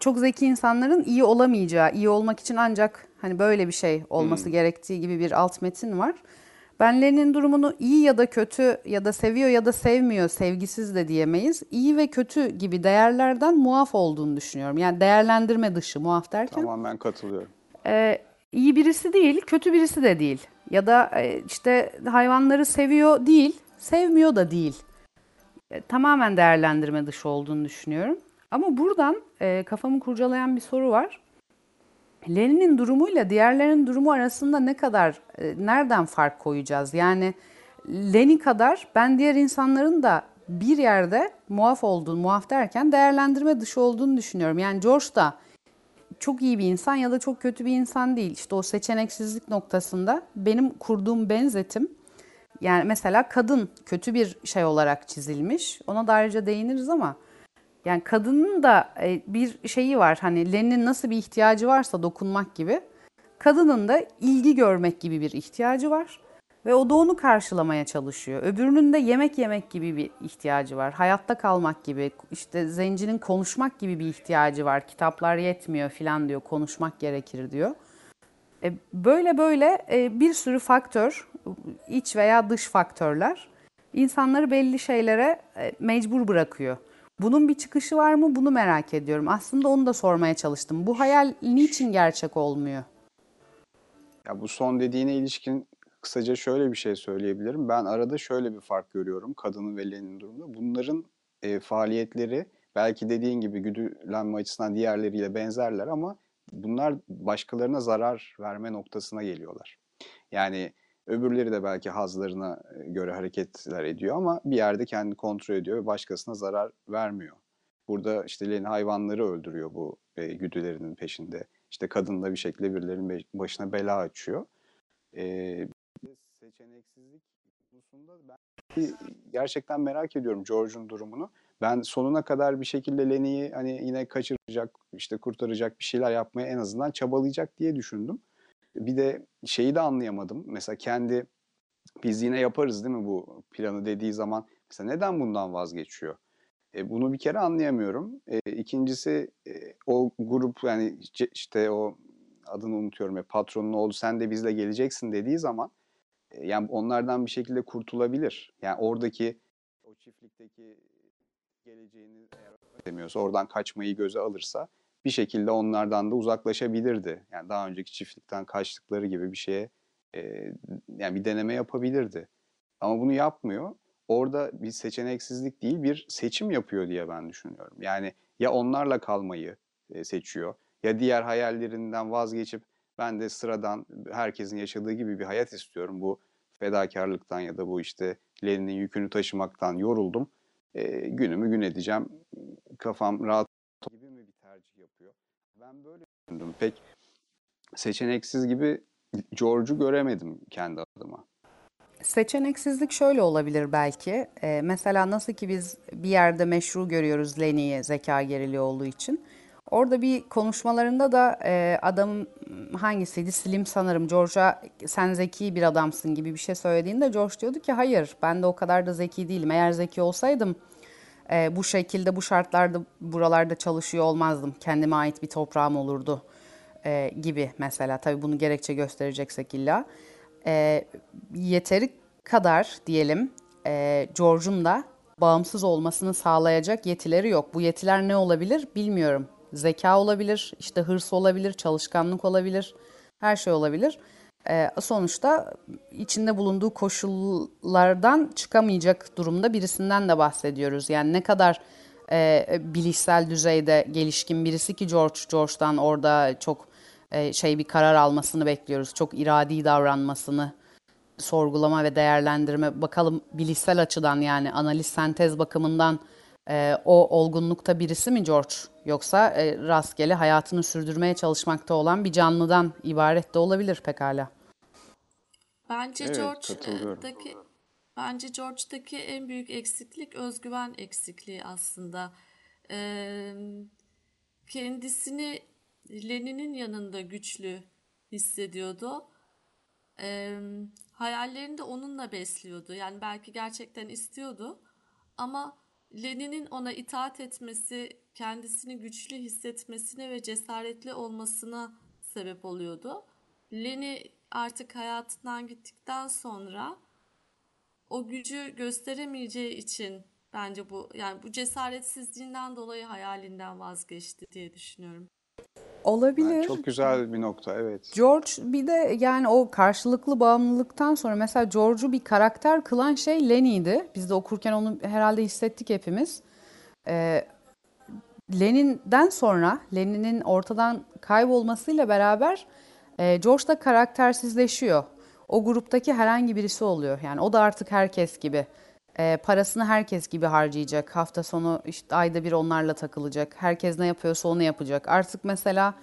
çok zeki insanların iyi olamayacağı, iyi olmak için ancak hani böyle bir şey olması hmm. gerektiği gibi bir alt metin var. Ben Lenin'in durumunu iyi ya da kötü ya da seviyor ya da sevmiyor, sevgisiz de diyemeyiz. İyi ve kötü gibi değerlerden muaf olduğunu düşünüyorum. Yani değerlendirme dışı muaf derken.
Tamamen katılıyorum.
E, iyi birisi değil, kötü birisi de değil. Ya da e, işte hayvanları seviyor değil, sevmiyor da değil. E, tamamen değerlendirme dışı olduğunu düşünüyorum. Ama buradan e, kafamı kurcalayan bir soru var. Lenin'in durumuyla diğerlerinin durumu arasında ne kadar, e, nereden fark koyacağız? Yani Lenin kadar ben diğer insanların da bir yerde muaf olduğunu, muaf derken değerlendirme dışı olduğunu düşünüyorum. Yani George da çok iyi bir insan ya da çok kötü bir insan değil. İşte o seçeneksizlik noktasında benim kurduğum benzetim yani mesela kadın kötü bir şey olarak çizilmiş. Ona da ayrıca değiniriz ama yani kadının da e, bir şeyi var. Hani Lenin'in nasıl bir ihtiyacı varsa dokunmak gibi. Kadının da ilgi görmek gibi bir ihtiyacı var. Ve o da onu karşılamaya çalışıyor. Öbürünün de yemek yemek gibi bir ihtiyacı var. Hayatta kalmak gibi, işte zencinin konuşmak gibi bir ihtiyacı var. Kitaplar yetmiyor filan diyor, konuşmak gerekir diyor. E, böyle böyle e, bir sürü faktör, iç veya dış faktörler insanları belli şeylere mecbur bırakıyor. Bunun bir çıkışı var mı? Bunu merak ediyorum. Aslında onu da sormaya çalıştım. Bu hayal niçin gerçek olmuyor?
Ya bu son dediğine ilişkin kısaca şöyle bir şey söyleyebilirim. Ben arada şöyle bir fark görüyorum kadının ve Lenin durumunda. Bunların e, faaliyetleri belki dediğin gibi güdülenme açısından diğerleriyle benzerler ama bunlar başkalarına zarar verme noktasına geliyorlar. Yani Öbürleri de belki hazlarına e, göre hareketler ediyor ama bir yerde kendini kontrol ediyor ve başkasına zarar vermiyor. Burada işte Lenin hayvanları öldürüyor bu e, güdülerinin peşinde. İşte kadın da bir şekilde birilerinin başına bela açıyor. E, seçeneksizlik konusunda ben gerçekten merak ediyorum George'un durumunu. Ben sonuna kadar bir şekilde Lenny'yi hani yine kaçıracak, işte kurtaracak bir şeyler yapmaya en azından çabalayacak diye düşündüm. Bir de şeyi de anlayamadım. Mesela kendi biz yine yaparız değil mi bu planı dediği zaman mesela neden bundan vazgeçiyor? E, bunu bir kere anlayamıyorum. E, ikincisi e, o grup yani işte o adını unutuyorum ya patronun oğlu sen de bizle geleceksin dediği zaman e, yani onlardan bir şekilde kurtulabilir. Yani oradaki o ilerideki geleceğini eğer demiyorsa oradan kaçmayı göze alırsa bir şekilde onlardan da uzaklaşabilirdi. Yani daha önceki çiftlikten kaçtıkları gibi bir şeye e, yani bir deneme yapabilirdi. Ama bunu yapmıyor. Orada bir seçeneksizlik değil bir seçim yapıyor diye ben düşünüyorum. Yani ya onlarla kalmayı e, seçiyor ya diğer hayallerinden vazgeçip ben de sıradan herkesin yaşadığı gibi bir hayat istiyorum. Bu fedakarlıktan ya da bu işte Lenin'in yükünü taşımaktan yoruldum. E, günümü gün edeceğim. Kafam rahat gibi mi bir tercih yapıyor? Ben böyle düşündüm. Pek seçeneksiz gibi George'u göremedim kendi adıma.
Seçeneksizlik şöyle olabilir belki. Ee, mesela nasıl ki biz bir yerde meşru görüyoruz Leni'yi zeka geriliği olduğu için. Orada bir konuşmalarında da e, adam hangisiydi? Slim sanırım. George'a sen zeki bir adamsın gibi bir şey söylediğinde George diyordu ki hayır ben de o kadar da zeki değilim. Eğer zeki olsaydım e, bu şekilde bu şartlarda buralarda çalışıyor olmazdım. Kendime ait bir toprağım olurdu e, gibi mesela. Tabii bunu gerekçe göstereceksek illa. E, yeteri kadar diyelim e, George'un da bağımsız olmasını sağlayacak yetileri yok. Bu yetiler ne olabilir bilmiyorum. Zeka olabilir, işte hırs olabilir, çalışkanlık olabilir, her şey olabilir. Ee, sonuçta içinde bulunduğu koşullardan çıkamayacak durumda birisinden de bahsediyoruz. Yani ne kadar e, bilişsel düzeyde gelişkin birisi ki George, George'dan orada çok e, şey bir karar almasını bekliyoruz. Çok iradi davranmasını sorgulama ve değerlendirme bakalım bilişsel açıdan yani analiz sentez bakımından e, o olgunlukta birisi mi George yoksa e, rastgele hayatını sürdürmeye çalışmakta olan bir canlıdan ibaret de olabilir pekala.
Bence
Evet.
George'daki bence George'daki en büyük eksiklik özgüven eksikliği aslında. Ee, kendisini Lenin'in yanında güçlü hissediyordu. Ee, hayallerini de onunla besliyordu. Yani belki gerçekten istiyordu ama Lenin'in ona itaat etmesi kendisini güçlü hissetmesine ve cesaretli olmasına sebep oluyordu. Leni artık hayatından gittikten sonra o gücü gösteremeyeceği için bence bu yani bu cesaretsizliğinden dolayı hayalinden vazgeçti diye düşünüyorum.
Olabilir.
Yani çok güzel bir nokta evet.
George bir de yani o karşılıklı bağımlılıktan sonra mesela George'u bir karakter kılan şey Lenny'di. Biz de okurken onu herhalde hissettik hepimiz. Ee, Lenin'den sonra Lenin'in ortadan kaybolmasıyla beraber e, George da karaktersizleşiyor. O gruptaki herhangi birisi oluyor. Yani o da artık herkes gibi. E, parasını herkes gibi harcayacak. Hafta sonu işte ayda bir onlarla takılacak. Herkes ne yapıyorsa onu yapacak. Artık mesela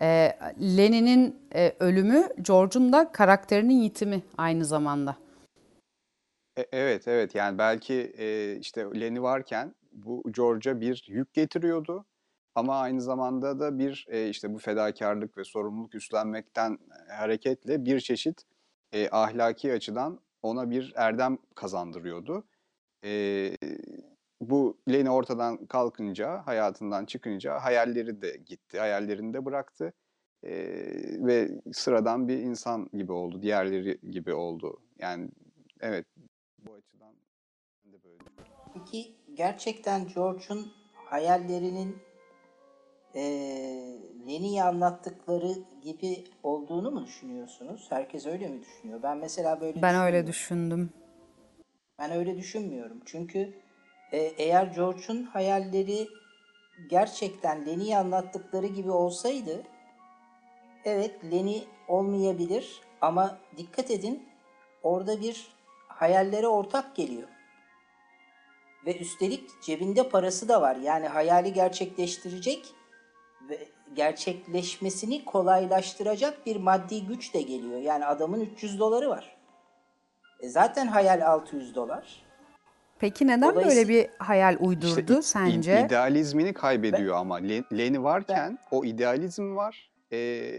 e, Lenin'in e, ölümü George'un da karakterinin yitimi aynı zamanda.
E- evet evet yani belki e, işte Lenny varken bu George'a bir yük getiriyordu. Ama aynı zamanda da bir e, işte bu fedakarlık ve sorumluluk üstlenmekten hareketle bir çeşit e, ahlaki açıdan ona bir erdem kazandırıyordu. E, bu Lenny ortadan kalkınca, hayatından çıkınca hayalleri de gitti, hayallerini de bıraktı. E, ve sıradan bir insan gibi oldu, diğerleri gibi oldu. Yani evet bu açıdan de böyle.
Peki gerçekten George'un hayallerinin eee Lenny'ye anlattıkları gibi olduğunu mu düşünüyorsunuz? Herkes öyle mi düşünüyor? Ben mesela böyle
Ben öyle düşündüm.
Ben öyle düşünmüyorum. Çünkü e, eğer George'un hayalleri gerçekten Lenny'ye anlattıkları gibi olsaydı evet Lenny olmayabilir ama dikkat edin orada bir hayallere ortak geliyor. Ve üstelik cebinde parası da var. Yani hayali gerçekleştirecek gerçekleşmesini kolaylaştıracak bir maddi güç de geliyor. Yani adamın 300 doları var. E zaten hayal 600 dolar.
Peki neden böyle bir hayal
İşte
uydurdu
i- i-
sence?
idealizmini kaybediyor ama Le- Lenny varken
Ben-
o idealizm var e,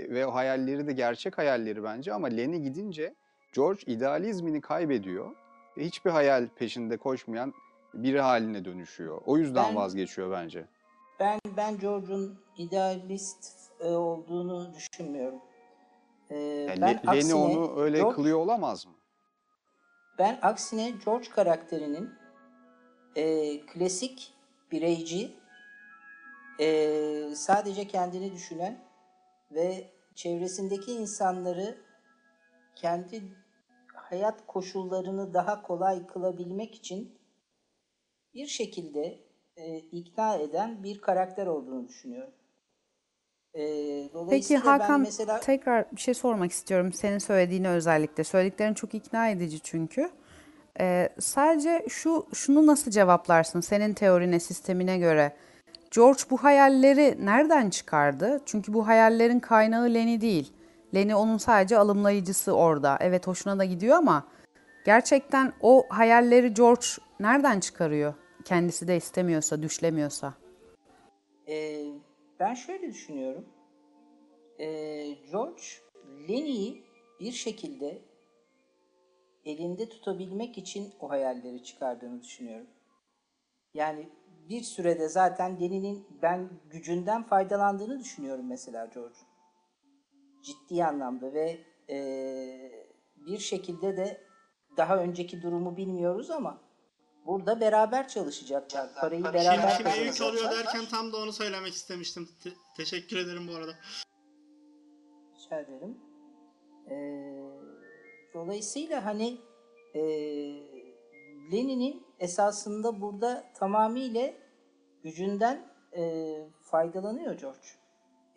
ve o hayalleri de gerçek hayalleri bence ama Lenny gidince George idealizmini kaybediyor ve hiçbir hayal peşinde koşmayan biri haline dönüşüyor. O yüzden
Ben-
vazgeçiyor bence.
Ben ben George'un idealist e, olduğunu düşünmüyorum. E,
Yani
ben
Le- Lenny
aksine
onu öyle
George-
kılıyor olamaz mı?
Ben aksine George karakterinin e, klasik, bireyci, e, sadece kendini düşünen ve çevresindeki insanları kendi hayat koşullarını daha kolay kılabilmek için bir şekilde e, ikna eden bir karakter olduğunu düşünüyorum. E,
Peki
dolayısıyla ben
Hakan
mesela
tekrar bir şey sormak istiyorum. Senin söylediğini özellikle. Söylediklerin çok ikna edici çünkü. Ee, sadece şu şunu nasıl cevaplarsın senin teorine, sistemine göre? George bu hayalleri nereden çıkardı? Çünkü bu hayallerin kaynağı Lenny değil. Lenny onun sadece alımlayıcısı orada. Evet hoşuna da gidiyor ama gerçekten o hayalleri George nereden çıkarıyor? Kendisi de istemiyorsa, düşlemiyorsa.
e, ben şöyle düşünüyorum. E, George Lenny'i bir şekilde elinde tutabilmek için o hayalleri çıkardığını düşünüyorum. Yani bir sürede zaten Lenny'nin ben gücünden faydalandığını düşünüyorum mesela George. Ciddi anlamda ve e, bir şekilde de daha önceki durumu bilmiyoruz ama burada beraber çalışacaklar. Parayı
Kim
beraber
kime yük oluyor derken tam da onu söylemek istemiştim. Te- teşekkür ederim bu arada.
Rica ederim. Ee, dolayısıyla hani e, Lenin'in esasında burada tamamıyla gücünden e, faydalanıyor George.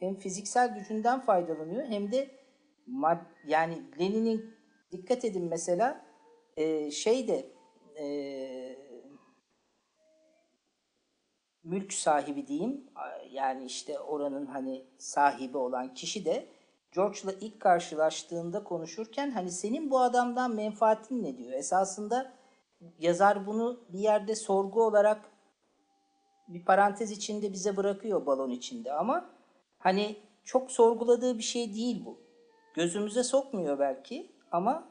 Hem fiziksel gücünden faydalanıyor hem de mad yani Lenin'in dikkat edin mesela e, şey de e, mülk sahibi diyeyim. Yani işte oranın hani sahibi olan kişi de George'la ilk karşılaştığında konuşurken hani senin bu adamdan menfaatin ne diyor? Esasında yazar bunu bir yerde sorgu olarak bir parantez içinde bize bırakıyor balon içinde ama hani çok sorguladığı bir şey değil bu. Gözümüze sokmuyor belki ama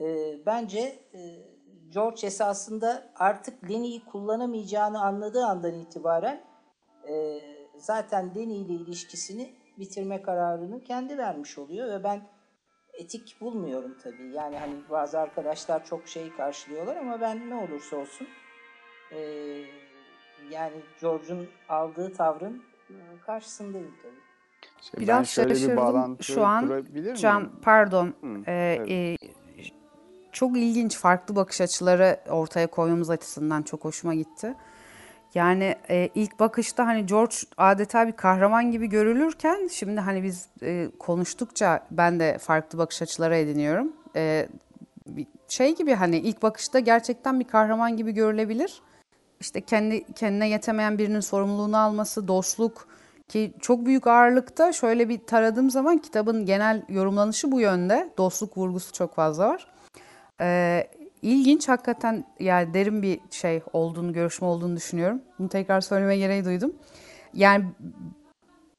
e, bence e, George esasında artık Lenny'yi kullanamayacağını anladığı andan itibaren e, zaten Lenny ile ilişkisini bitirme kararını kendi vermiş oluyor ve ben etik bulmuyorum tabii. Yani hani bazı arkadaşlar çok şey karşılıyorlar ama ben ne olursa olsun e, yani George'un aldığı tavrın e, karşısındayım tabii.
Şey,
Biraz
şöyle bir
şaşırdım
bağlantı
şu an. Can, pardon.
Hı,
Ee,
evet.
e, çok ilginç, farklı bakış açıları ortaya koymamız açısından çok hoşuma gitti. Yani e, ilk bakışta hani George adeta bir kahraman gibi görülürken şimdi hani biz e, konuştukça ben de farklı bakış açıları ediniyorum. E, şey gibi hani ilk bakışta gerçekten bir kahraman gibi görülebilir. İşte kendi kendine yetemeyen birinin sorumluluğunu alması, dostluk ki çok büyük ağırlıkta şöyle bir taradığım zaman kitabın genel yorumlanışı bu yönde. Dostluk vurgusu çok fazla var. Ee, ilginç hakikaten yani derin bir şey olduğunu, görüşme olduğunu düşünüyorum. Bunu tekrar söyleme gereği duydum. Yani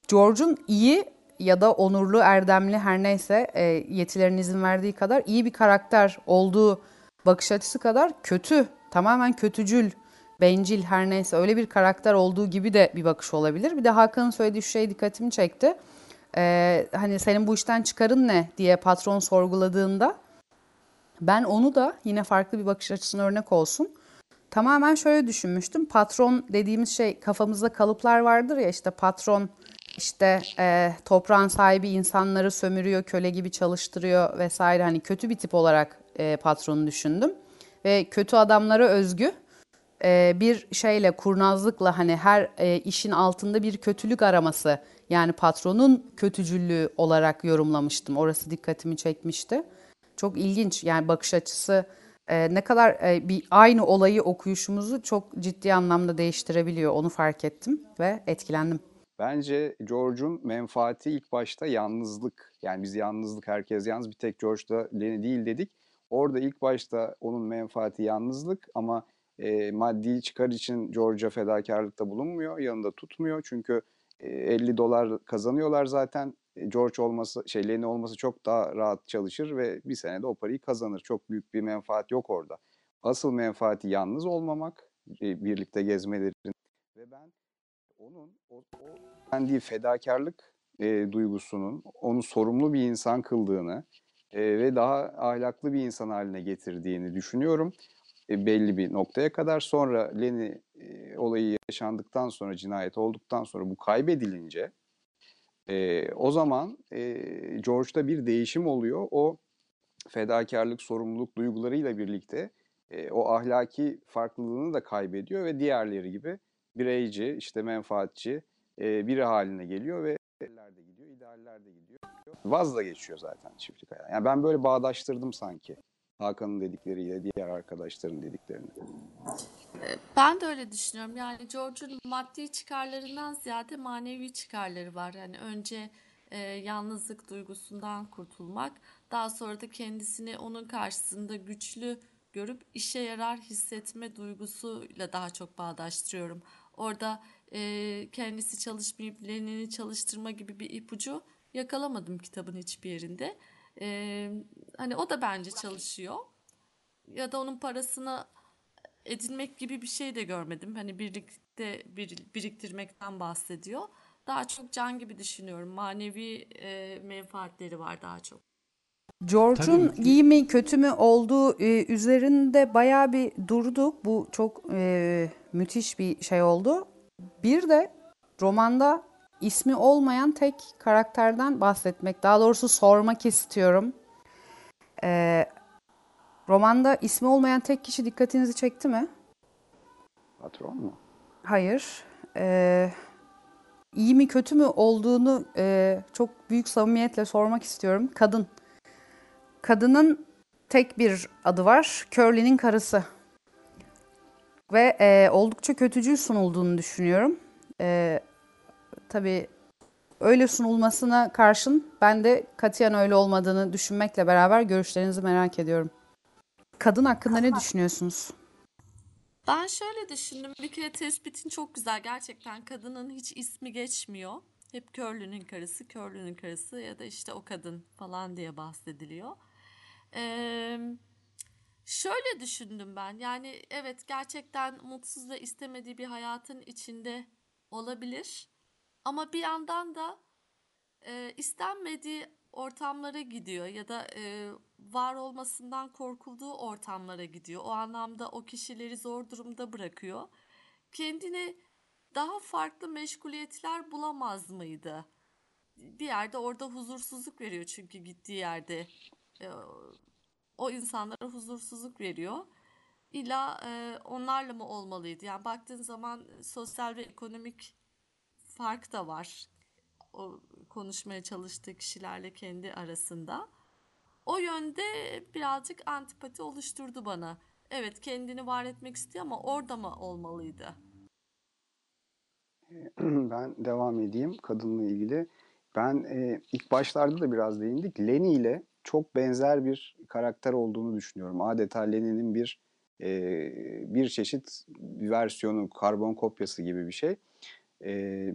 George'un iyi ya da onurlu, erdemli her neyse e, yetilerin izin verdiği kadar iyi bir karakter olduğu bakış açısı kadar kötü, tamamen kötücül, bencil her neyse öyle bir karakter olduğu gibi de bir bakış olabilir. Bir de Hakan'ın söylediği şey dikkatimi çekti. Ee, hani senin bu işten çıkarın ne diye patron sorguladığında ben onu da yine farklı bir bakış açısına örnek olsun. Tamamen şöyle düşünmüştüm. Patron dediğimiz şey kafamızda kalıplar vardır ya işte patron işte e, toprağın sahibi insanları sömürüyor, köle gibi çalıştırıyor vesaire. Hani kötü bir tip olarak e, patronu düşündüm. Ve kötü adamlara özgü e, bir şeyle kurnazlıkla hani her e, işin altında bir kötülük araması yani patronun kötücüllüğü olarak yorumlamıştım. Orası dikkatimi çekmişti. Çok ilginç yani bakış açısı e, ne kadar e, bir aynı olayı okuyuşumuzu çok ciddi anlamda değiştirebiliyor onu fark ettim ve etkilendim.
Bence George'un menfaati ilk başta yalnızlık. Yani biz yalnızlık, herkes yalnız. Bir tek George'da değil dedik. Orada ilk başta onun menfaati yalnızlık ama e, maddi çıkar için George'a fedakarlıkta bulunmuyor. Yanında tutmuyor. Çünkü e, 50 dolar kazanıyorlar zaten. George olması, şey Lenny olması çok daha rahat çalışır ve bir senede o parayı kazanır. Çok büyük bir menfaat yok orada. Asıl menfaati yalnız olmamak, e, birlikte gezmelerin ve ben onun o, o kendi fedakarlık e, duygusunun onu sorumlu bir insan kıldığını e, ve daha ahlaklı bir insan haline getirdiğini düşünüyorum. e, belli bir noktaya kadar sonra Lenny e, olayı yaşandıktan sonra cinayet olduktan sonra bu kaybedilince e, o zaman e, George'da bir değişim oluyor. O fedakarlık, sorumluluk duygularıyla birlikte e, o ahlaki farklılığını da kaybediyor ve diğerleri gibi bireyci, işte menfaatçi e, biri haline geliyor ve de gidiyor, idealler de gidiyor. Vaz da geçiyor zaten çiftlik hayatı. Yani ben böyle bağdaştırdım sanki. Hakan'ın dedikleriyle diğer arkadaşların dediklerini.
Ben de öyle düşünüyorum. Yani George'un maddi çıkarlarından ziyade manevi çıkarları var. Yani önce e, yalnızlık duygusundan kurtulmak, daha sonra da kendisini onun karşısında güçlü görüp işe yarar hissetme duygusuyla daha çok bağdaştırıyorum. Orada e, kendisi çalışmayıp Lenin'i çalıştırma gibi bir ipucu yakalamadım kitabın hiçbir yerinde. E, hani o da bence çalışıyor. Ya da onun parasını edinmek gibi bir şey de görmedim. Hani birlikte bir, biriktirmekten bahsediyor. Daha çok can gibi düşünüyorum. Manevi e, menfaatleri var daha çok.
George'un iyi mi kötü mü olduğu e, üzerinde bayağı bir durduk. Bu çok e, müthiş bir şey oldu. Bir de romanda ismi olmayan tek karakterden bahsetmek, daha doğrusu sormak istiyorum. E, romanda ismi olmayan tek kişi dikkatinizi çekti mi?
Patron mu?
Hayır. E, iyi mi kötü mü olduğunu e, çok büyük samimiyetle sormak istiyorum. Kadın. Kadının tek bir adı var. Curly'nin karısı. Ve e, oldukça kötücül sunulduğunu düşünüyorum. E, tabii öyle sunulmasına karşın ben de katiyen öyle olmadığını düşünmekle beraber görüşlerinizi merak ediyorum. Kadın hakkında ne düşünüyorsunuz?
Ben şöyle düşündüm. Bir kere tespitin çok güzel. Gerçekten kadının hiç ismi geçmiyor. Hep Curly'nin karısı, Curly'nin karısı ya da işte o kadın falan diye bahsediliyor. Ee, şöyle düşündüm ben. Yani evet gerçekten mutsuz ve istemediği bir hayatın içinde olabilir. Ama bir yandan da e, istenmediği ortamlara gidiyor ya da e, var olmasından korkulduğu ortamlara gidiyor. O anlamda o kişileri zor durumda bırakıyor. Kendine daha farklı meşguliyetler bulamaz mıydı? Bir yerde orada huzursuzluk veriyor çünkü gittiği yerde e, o insanlara huzursuzluk veriyor. İlla e, onlarla mı olmalıydı? Yani baktığın zaman sosyal ve ekonomik fark da var. O konuşmaya çalıştığı kişilerle kendi arasında. O yönde birazcık antipati oluşturdu bana. Evet kendini var etmek istiyor ama orada mı olmalıydı?
Ben devam edeyim kadınla ilgili. Ben e, ilk başlarda da biraz değindik. Lenny ile çok benzer bir karakter olduğunu düşünüyorum. Adeta Lenin'in bir e, bir çeşit versiyonu, karbon kopyası gibi bir şey. E,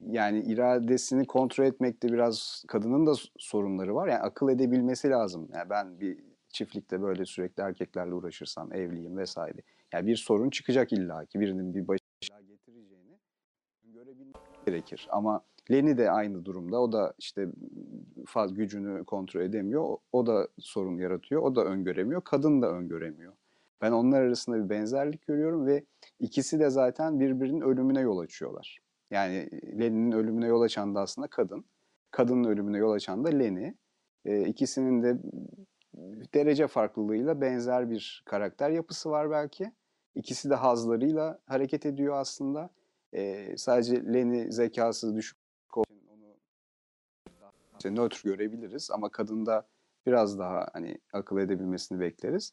yani iradesini kontrol etmekte biraz kadının da sorunları var. Yani akıl edebilmesi lazım. Yani ben bir çiftlikte böyle sürekli erkeklerle uğraşırsam evliyim vesaire. Yani bir sorun çıkacak illaki birinin bir başına getireceğini görebilmek gerekir. Ama Lenny de aynı durumda. O da işte faz gücünü kontrol edemiyor. O da sorun yaratıyor. O da öngöremiyor. Kadın da öngöremiyor. Ben onlar arasında bir benzerlik görüyorum ve ikisi de zaten birbirinin ölümüne yol açıyorlar. Yani Lenny'nin ölümüne yol açan da aslında kadın. Kadının ölümüne yol açan da Lenny. E, ikisinin de derece farklılığıyla benzer bir karakter yapısı var belki. İkisi de hazlarıyla hareket ediyor aslında. E, sadece Lenny zekası düşük olduğu için onu işte nötr görebiliriz ama kadında biraz daha hani akıl edebilmesini bekleriz.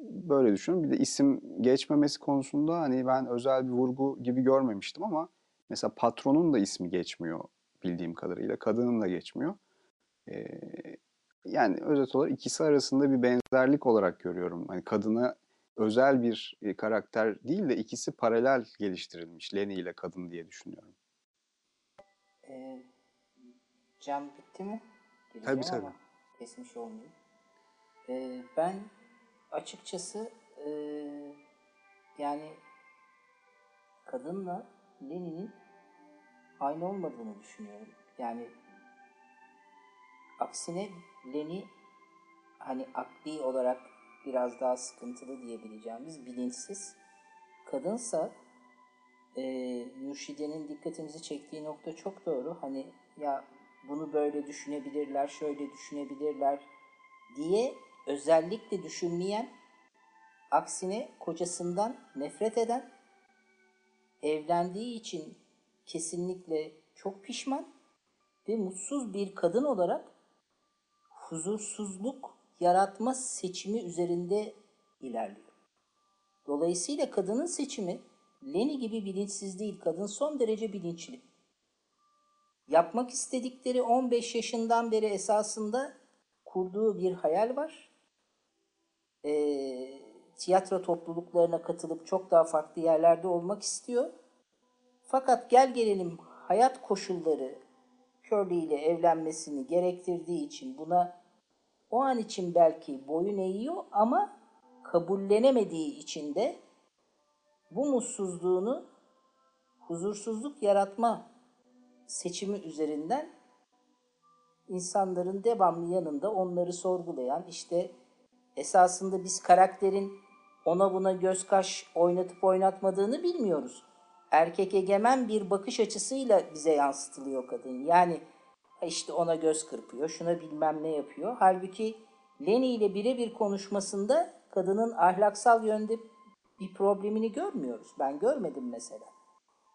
Böyle düşünüyorum. Bir de isim geçmemesi konusunda hani ben özel bir vurgu gibi görmemiştim ama mesela patronun da ismi geçmiyor bildiğim kadarıyla. Kadının da geçmiyor. Ee, yani özet olarak ikisi arasında bir benzerlik olarak görüyorum. Hani kadına özel bir e, karakter değil de ikisi paralel geliştirilmiş Lenny ile kadın diye düşünüyorum.
Ee, cam bitti mi?
Tabii,
Geleceğim
tabii.
ama Kesmiş olmayayım. Ee, ben açıkçası ee, yani kadınla Lenin'in aynı olmadığını düşünüyorum. Yani aksine Lenin hani akli olarak biraz daha sıkıntılı diyebileceğimiz bilinçsiz. Kadınsa e, Mürşide'nin dikkatimizi çektiği nokta çok doğru. Hani ya bunu böyle düşünebilirler, şöyle düşünebilirler diye özellikle düşünmeyen, aksine kocasından nefret eden, evlendiği için kesinlikle çok pişman ve mutsuz bir kadın olarak huzursuzluk yaratma seçimi üzerinde ilerliyor. Dolayısıyla kadının seçimi Leni gibi bilinçsiz değil, kadın son derece bilinçli. Yapmak istedikleri 15 yaşından beri esasında kurduğu bir hayal var. Ee, tiyatro topluluklarına katılıp çok daha farklı yerlerde olmak istiyor. Fakat gel gelelim hayat koşulları Curly ile evlenmesini gerektirdiği için buna o an için belki boyun eğiyor ama kabullenemediği için de bu mutsuzluğunu huzursuzluk yaratma seçimi üzerinden insanların devamlı yanında onları sorgulayan işte esasında biz karakterin ona buna göz kaş oynatıp oynatmadığını bilmiyoruz. Erkek egemen bir bakış açısıyla bize yansıtılıyor kadın. Yani işte ona göz kırpıyor, şuna bilmem ne yapıyor. Halbuki Lenny ile birebir konuşmasında kadının ahlaksal yönde bir problemini görmüyoruz. Ben görmedim mesela.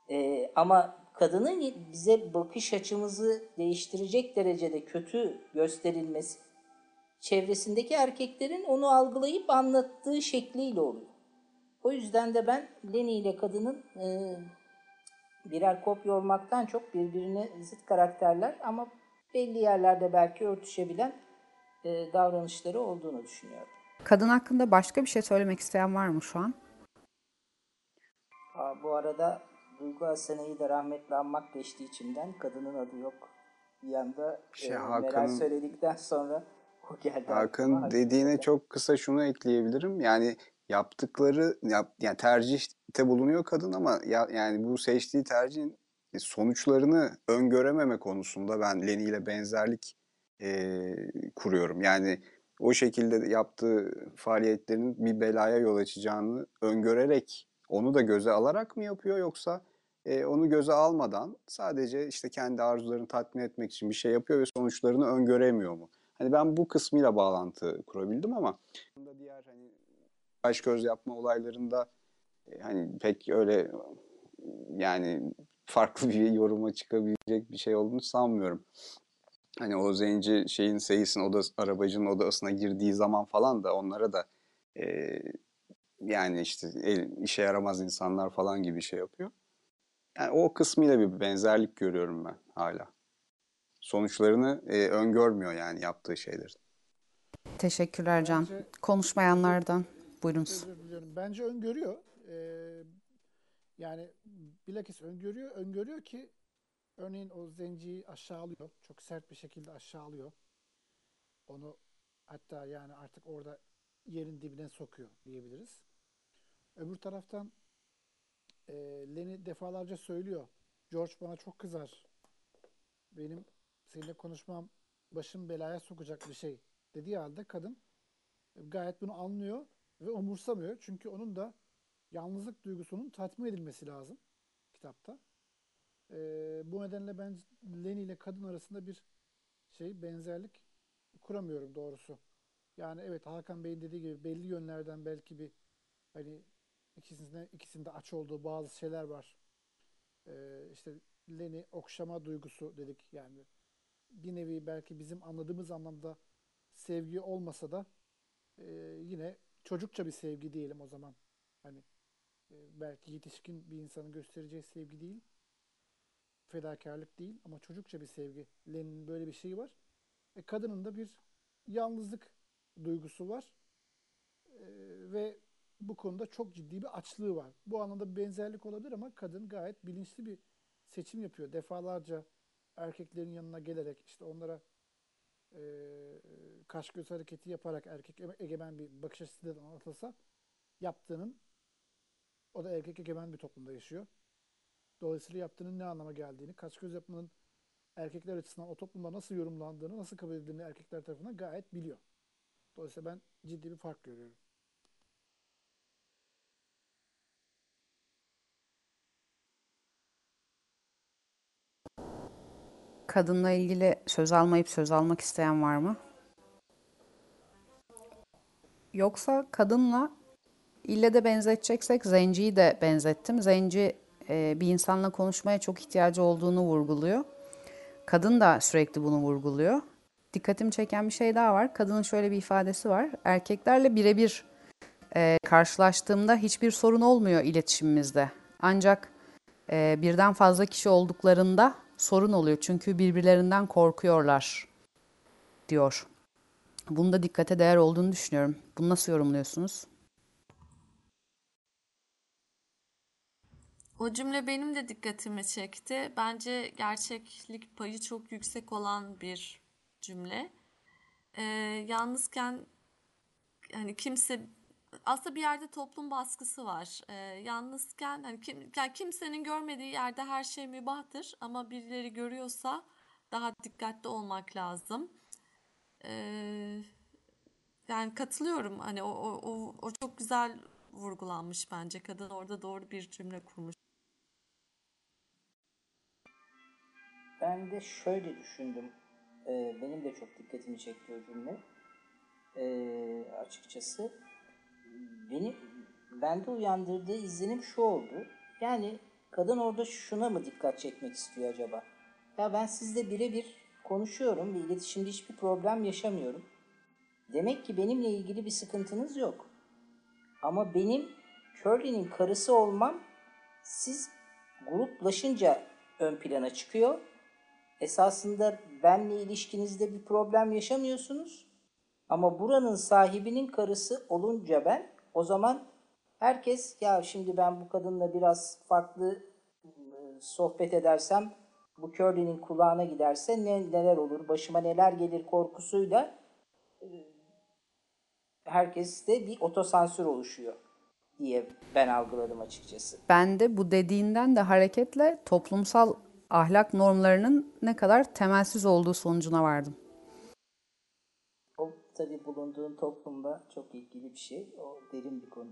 Ee, ama kadının bize bakış açımızı değiştirecek derecede kötü gösterilmesi çevresindeki erkeklerin onu algılayıp anlattığı şekliyle oluyor. O yüzden de ben Lenny ile kadının e, birer kopya olmaktan çok birbirine zıt karakterler ama belli yerlerde belki örtüşebilen e, davranışları olduğunu düşünüyorum.
Kadın hakkında başka bir şey söylemek isteyen var mı şu an?
Aa, bu arada Duygu Hasan'ı da rahmetli anmak geçti içimden. Kadının adı yok. Bir anda
Şey,
e, Meral söyledikten sonra o geldi.
Hakan dediğine çok kısa şunu ekleyebilirim. Yani yaptıkları yap, yani tercihte bulunuyor kadın ama ya, yani bu seçtiği tercihin sonuçlarını öngörememe konusunda ben Leni ile benzerlik e, kuruyorum. Yani o şekilde yaptığı faaliyetlerin bir belaya yol açacağını öngörerek onu da göze alarak mı yapıyor yoksa e, onu göze almadan sadece işte kendi arzularını tatmin etmek için bir şey yapıyor ve sonuçlarını öngöremiyor mu? Hani ben bu kısmıyla bağlantı kurabildim ama diğer hani baş göz yapma olaylarında e, hani pek öyle yani farklı bir yoruma çıkabilecek bir şey olduğunu sanmıyorum. Hani o zenci şeyin seyisin odası, arabacının odasına girdiği zaman falan da onlara da e, yani işte el, işe yaramaz insanlar falan gibi şey yapıyor. Yani o kısmıyla bir benzerlik görüyorum ben hala. Sonuçlarını e, öngörmüyor yani yaptığı şeyleri.
Teşekkürler Can.
Bence-
Konuşmayanlardan buyurunuz.
Bence öngörüyor. Ee, yani bilakis öngörüyor. Öngörüyor ki örneğin o zenciyi aşağılıyor. Çok sert bir şekilde aşağılıyor. Onu hatta yani artık orada yerin dibine sokuyor diyebiliriz. Öbür taraftan e, Lenny defalarca söylüyor. George bana çok kızar. Benim seninle konuşmam başım belaya sokacak bir şey dediği halde kadın gayet bunu anlıyor ve umursamıyor. Çünkü onun da yalnızlık duygusunun tatmin edilmesi lazım kitapta. Ee, bu nedenle ben Lenny ile kadın arasında bir şey benzerlik kuramıyorum doğrusu. Yani evet Hakan Bey'in dediği gibi belli yönlerden belki bir hani ikisinde ikisinde aç olduğu bazı şeyler var. Ee, işte Lenny okşama duygusu dedik yani bir nevi belki bizim anladığımız anlamda sevgi olmasa da e, yine çocukça bir sevgi diyelim o zaman. Hani e, belki yetişkin bir insanın göstereceği sevgi değil, fedakarlık değil ama çocukça bir sevgi. Lenin'in böyle bir şeyi var. E, kadının da bir yalnızlık duygusu var. E, ve bu konuda çok ciddi bir açlığı var. Bu anlamda bir benzerlik olabilir ama kadın gayet bilinçli bir seçim yapıyor. Defalarca erkeklerin yanına gelerek işte onlara e, kaş göz hareketi yaparak erkek ege- egemen bir bakış açısıyla anlatılsa yaptığının o da erkek egemen bir toplumda yaşıyor. Dolayısıyla yaptığının ne anlama geldiğini, kaş göz yapmanın erkekler açısından o toplumda nasıl yorumlandığını, nasıl kabul edildiğini erkekler tarafından gayet biliyor. Dolayısıyla ben ciddi bir fark görüyorum.
Kadınla ilgili söz almayıp söz almak isteyen var mı? Yoksa kadınla ille de benzeteceksek Zenci'yi de benzettim. Zenci e, bir insanla konuşmaya çok ihtiyacı olduğunu vurguluyor. Kadın da sürekli bunu vurguluyor. Dikkatimi çeken bir şey daha var. Kadının şöyle bir ifadesi var. Erkeklerle birebir e, karşılaştığımda hiçbir sorun olmuyor iletişimimizde. Ancak e, birden fazla kişi olduklarında sorun oluyor. Çünkü birbirlerinden korkuyorlar diyor. Bunun da dikkate değer olduğunu düşünüyorum. Bunu nasıl yorumluyorsunuz?
O cümle benim de dikkatimi çekti. Bence gerçeklik payı çok yüksek olan bir cümle. Ee, yalnızken hani kimse aslında bir yerde toplum baskısı var. Ee, yalnızken hani kim, yani kimsenin görmediği yerde her şey mübahtır ama birileri görüyorsa daha dikkatli olmak lazım. Ee, yani katılıyorum. Hani o, o, o, o çok güzel vurgulanmış bence. Kadın orada doğru bir cümle kurmuş.
Ben de şöyle düşündüm. Ee, benim de çok dikkatimi çekti o cümle. Ee, açıkçası beni bende uyandırdığı izlenim şu oldu. Yani kadın orada şuna mı dikkat çekmek istiyor acaba? Ya ben sizle birebir konuşuyorum ve iletişimde hiçbir problem yaşamıyorum. Demek ki benimle ilgili bir sıkıntınız yok. Ama benim Curly'nin karısı olmam siz gruplaşınca ön plana çıkıyor. Esasında benle ilişkinizde bir problem yaşamıyorsunuz. Ama buranın sahibinin karısı olunca ben o zaman herkes ya şimdi ben bu kadınla biraz farklı e, sohbet edersem bu Curly'nin kulağına giderse ne, neler olur, başıma neler gelir korkusuyla e, herkeste bir otosansür oluşuyor diye ben algıladım açıkçası.
Ben de bu dediğinden de hareketle toplumsal ahlak normlarının ne kadar temelsiz olduğu sonucuna vardım.
Tabii bulunduğun toplumda çok ilgili bir şey. O derin bir konu.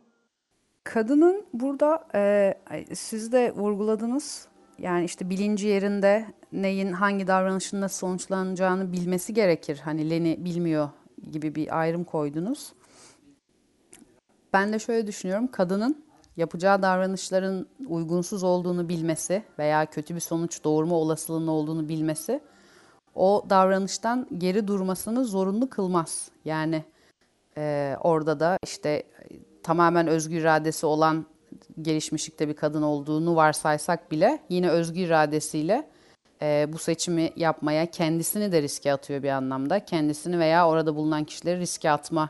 Kadının burada e, siz de vurguladınız. Yani işte bilinci yerinde neyin hangi davranışın nasıl sonuçlanacağını bilmesi gerekir. Hani Leni bilmiyor gibi bir ayrım koydunuz. Ben de şöyle düşünüyorum. Kadının yapacağı davranışların uygunsuz olduğunu bilmesi veya kötü bir sonuç doğurma olasılığının olduğunu bilmesi o davranıştan geri durmasını zorunlu kılmaz. Yani e, orada da işte tamamen özgür iradesi olan gelişmişlikte bir kadın olduğunu varsaysak bile yine özgür iradesiyle e, bu seçimi yapmaya kendisini de riske atıyor bir anlamda. Kendisini veya orada bulunan kişileri riske atma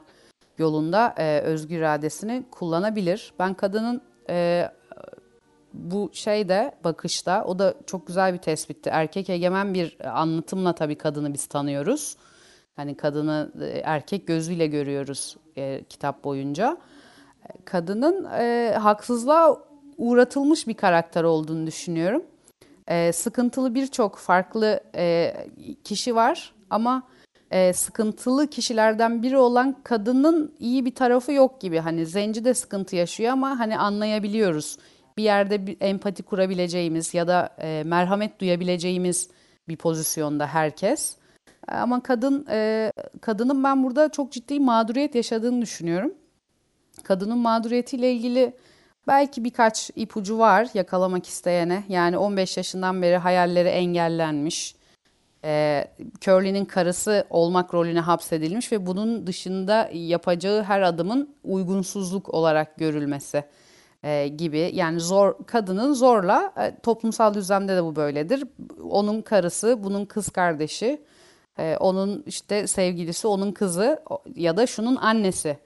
yolunda e, özgür iradesini kullanabilir. Ben kadının e, bu şeyde bakışta o da çok güzel bir tespitti. Erkek egemen bir anlatımla tabii kadını biz tanıyoruz. Hani kadını e, erkek gözüyle görüyoruz e, kitap boyunca. Kadının e, haksızlığa uğratılmış bir karakter olduğunu düşünüyorum. E, sıkıntılı birçok farklı e, kişi var ama e, sıkıntılı kişilerden biri olan kadının iyi bir tarafı yok gibi. Hani zenci de sıkıntı yaşıyor ama hani anlayabiliyoruz. Bir yerde bir empati kurabileceğimiz ya da e, merhamet duyabileceğimiz bir pozisyonda herkes. Ama kadın e, kadının ben burada çok ciddi mağduriyet yaşadığını düşünüyorum. Kadının mağduriyetiyle ilgili belki birkaç ipucu var yakalamak isteyene. Yani 15 yaşından beri hayalleri engellenmiş e, Curly'nin karısı olmak rolüne hapsedilmiş ve bunun dışında yapacağı her adımın uygunsuzluk olarak görülmesi e, gibi. Yani zor kadının zorla e, toplumsal düzlemde de bu böyledir. Onun karısı, bunun kız kardeşi, e, onun işte sevgilisi, onun kızı ya da şunun annesi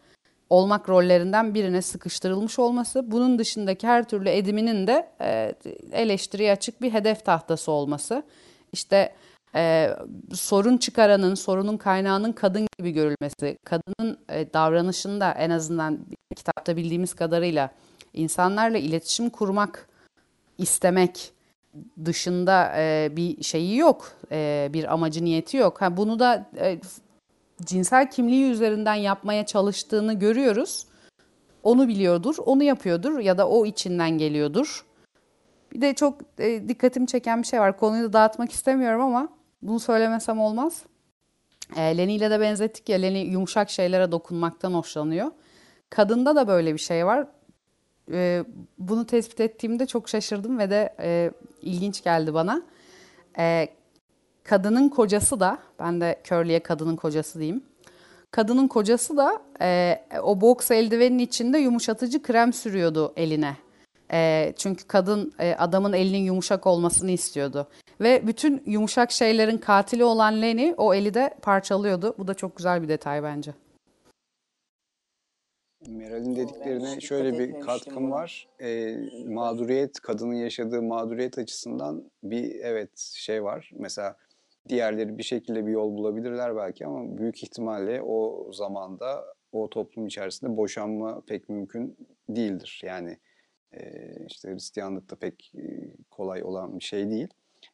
olmak rollerinden birine sıkıştırılmış olması, bunun dışındaki her türlü ediminin de e, eleştiriye açık bir hedef tahtası olması. İşte e, sorun çıkaranın, sorunun kaynağının kadın gibi görülmesi, kadının e, davranışında en azından kitapta bildiğimiz kadarıyla insanlarla iletişim kurmak istemek dışında e, bir şeyi yok, e, bir amacı niyeti yok. Ha, bunu da e, cinsel kimliği üzerinden yapmaya çalıştığını görüyoruz. Onu biliyordur, onu yapıyordur ya da o içinden geliyordur. Bir de çok e, dikkatimi çeken bir şey var. Konuyu da dağıtmak istemiyorum ama bunu söylemesem olmaz. E, Lenny ile de benzettik ya, Lenny yumuşak şeylere dokunmaktan hoşlanıyor. Kadında da böyle bir şey var. E, bunu tespit ettiğimde çok şaşırdım ve de e, ilginç geldi bana. E, kadının kocası da, ben de Curly'e kadının kocası diyeyim. Kadının kocası da e, o boks eldivenin içinde yumuşatıcı krem sürüyordu eline. E, çünkü kadın e, adamın elinin yumuşak olmasını istiyordu. Ve bütün yumuşak şeylerin katili olan Lenny o eli de parçalıyordu. Bu da çok güzel bir detay bence.
Meral'in dediklerine şöyle bir katkım
buna.
var. Ee, mağduriyet, kadının yaşadığı mağduriyet açısından bir evet şey var. Mesela diğerleri bir şekilde bir yol bulabilirler belki ama büyük ihtimalle o zamanda o toplum içerisinde boşanma pek mümkün değildir. Yani e, işte Hristiyanlıkta pek e, kolay olan bir şey değil.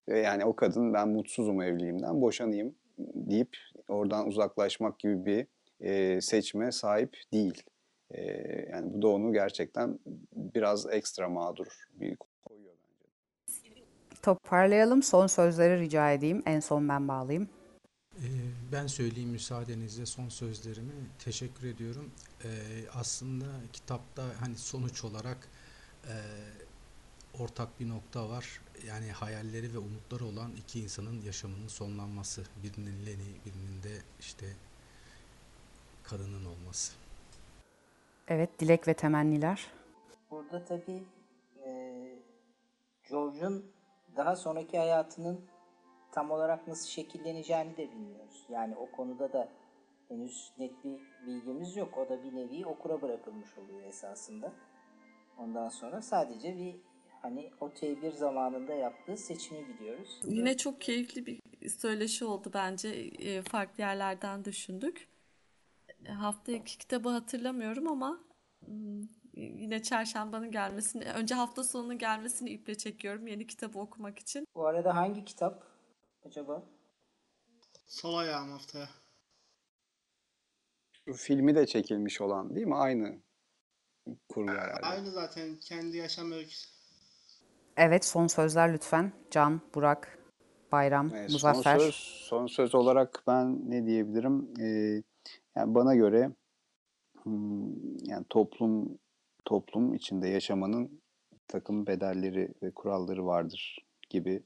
Ve yani o kadın ben mutsuzum evliliğimden boşanayım deyip oradan uzaklaşmak gibi bir e, seçme sahip değil. E, yani bu da onu gerçekten biraz ekstra mağdur bir koyuyor bence.
Toparlayalım. Son sözleri rica edeyim. En son ben bağlayayım.
Ben söyleyeyim müsaadenizle son sözlerimi. Teşekkür ediyorum. Ee, aslında kitapta hani sonuç olarak e, ortak bir nokta var. Yani hayalleri ve umutları olan iki insanın yaşamının sonlanması. Birinin Lenny, birinin de işte kadının olması.
Evet, dilek ve temenniler.
Burada tabii e, George'un daha sonraki hayatının tam olarak nasıl şekilleneceğini de bilmiyoruz. Yani o konuda da henüz net bir bilgimiz yok. O da bir nevi okura bırakılmış oluyor esasında. Ondan sonra sadece bir hani o T1 zamanında yaptığı seçimi biliyoruz.
Yine çok keyifli bir söyleşi oldu bence. E, Farklı yerlerden düşündük. Haftaki kitabı hatırlamıyorum ama yine çarşambanın gelmesini, önce hafta sonunun gelmesini iple çekiyorum yeni kitabı okumak için.
Bu arada hangi kitap acaba?
Sol ayağım haftaya.
Filmi de çekilmiş olan değil mi? Aynı kurgu herhalde.
Aynı zaten kendi yaşam öyküsü.
Evet, son sözler lütfen. Can, Burak, Bayram,
Evet, son
Muzaffer.
söz, son söz olarak ben ne diyebilirim? Ee, yani bana göre hmm, yani toplum toplum içinde yaşamanın takım bedelleri ve kuralları vardır gibi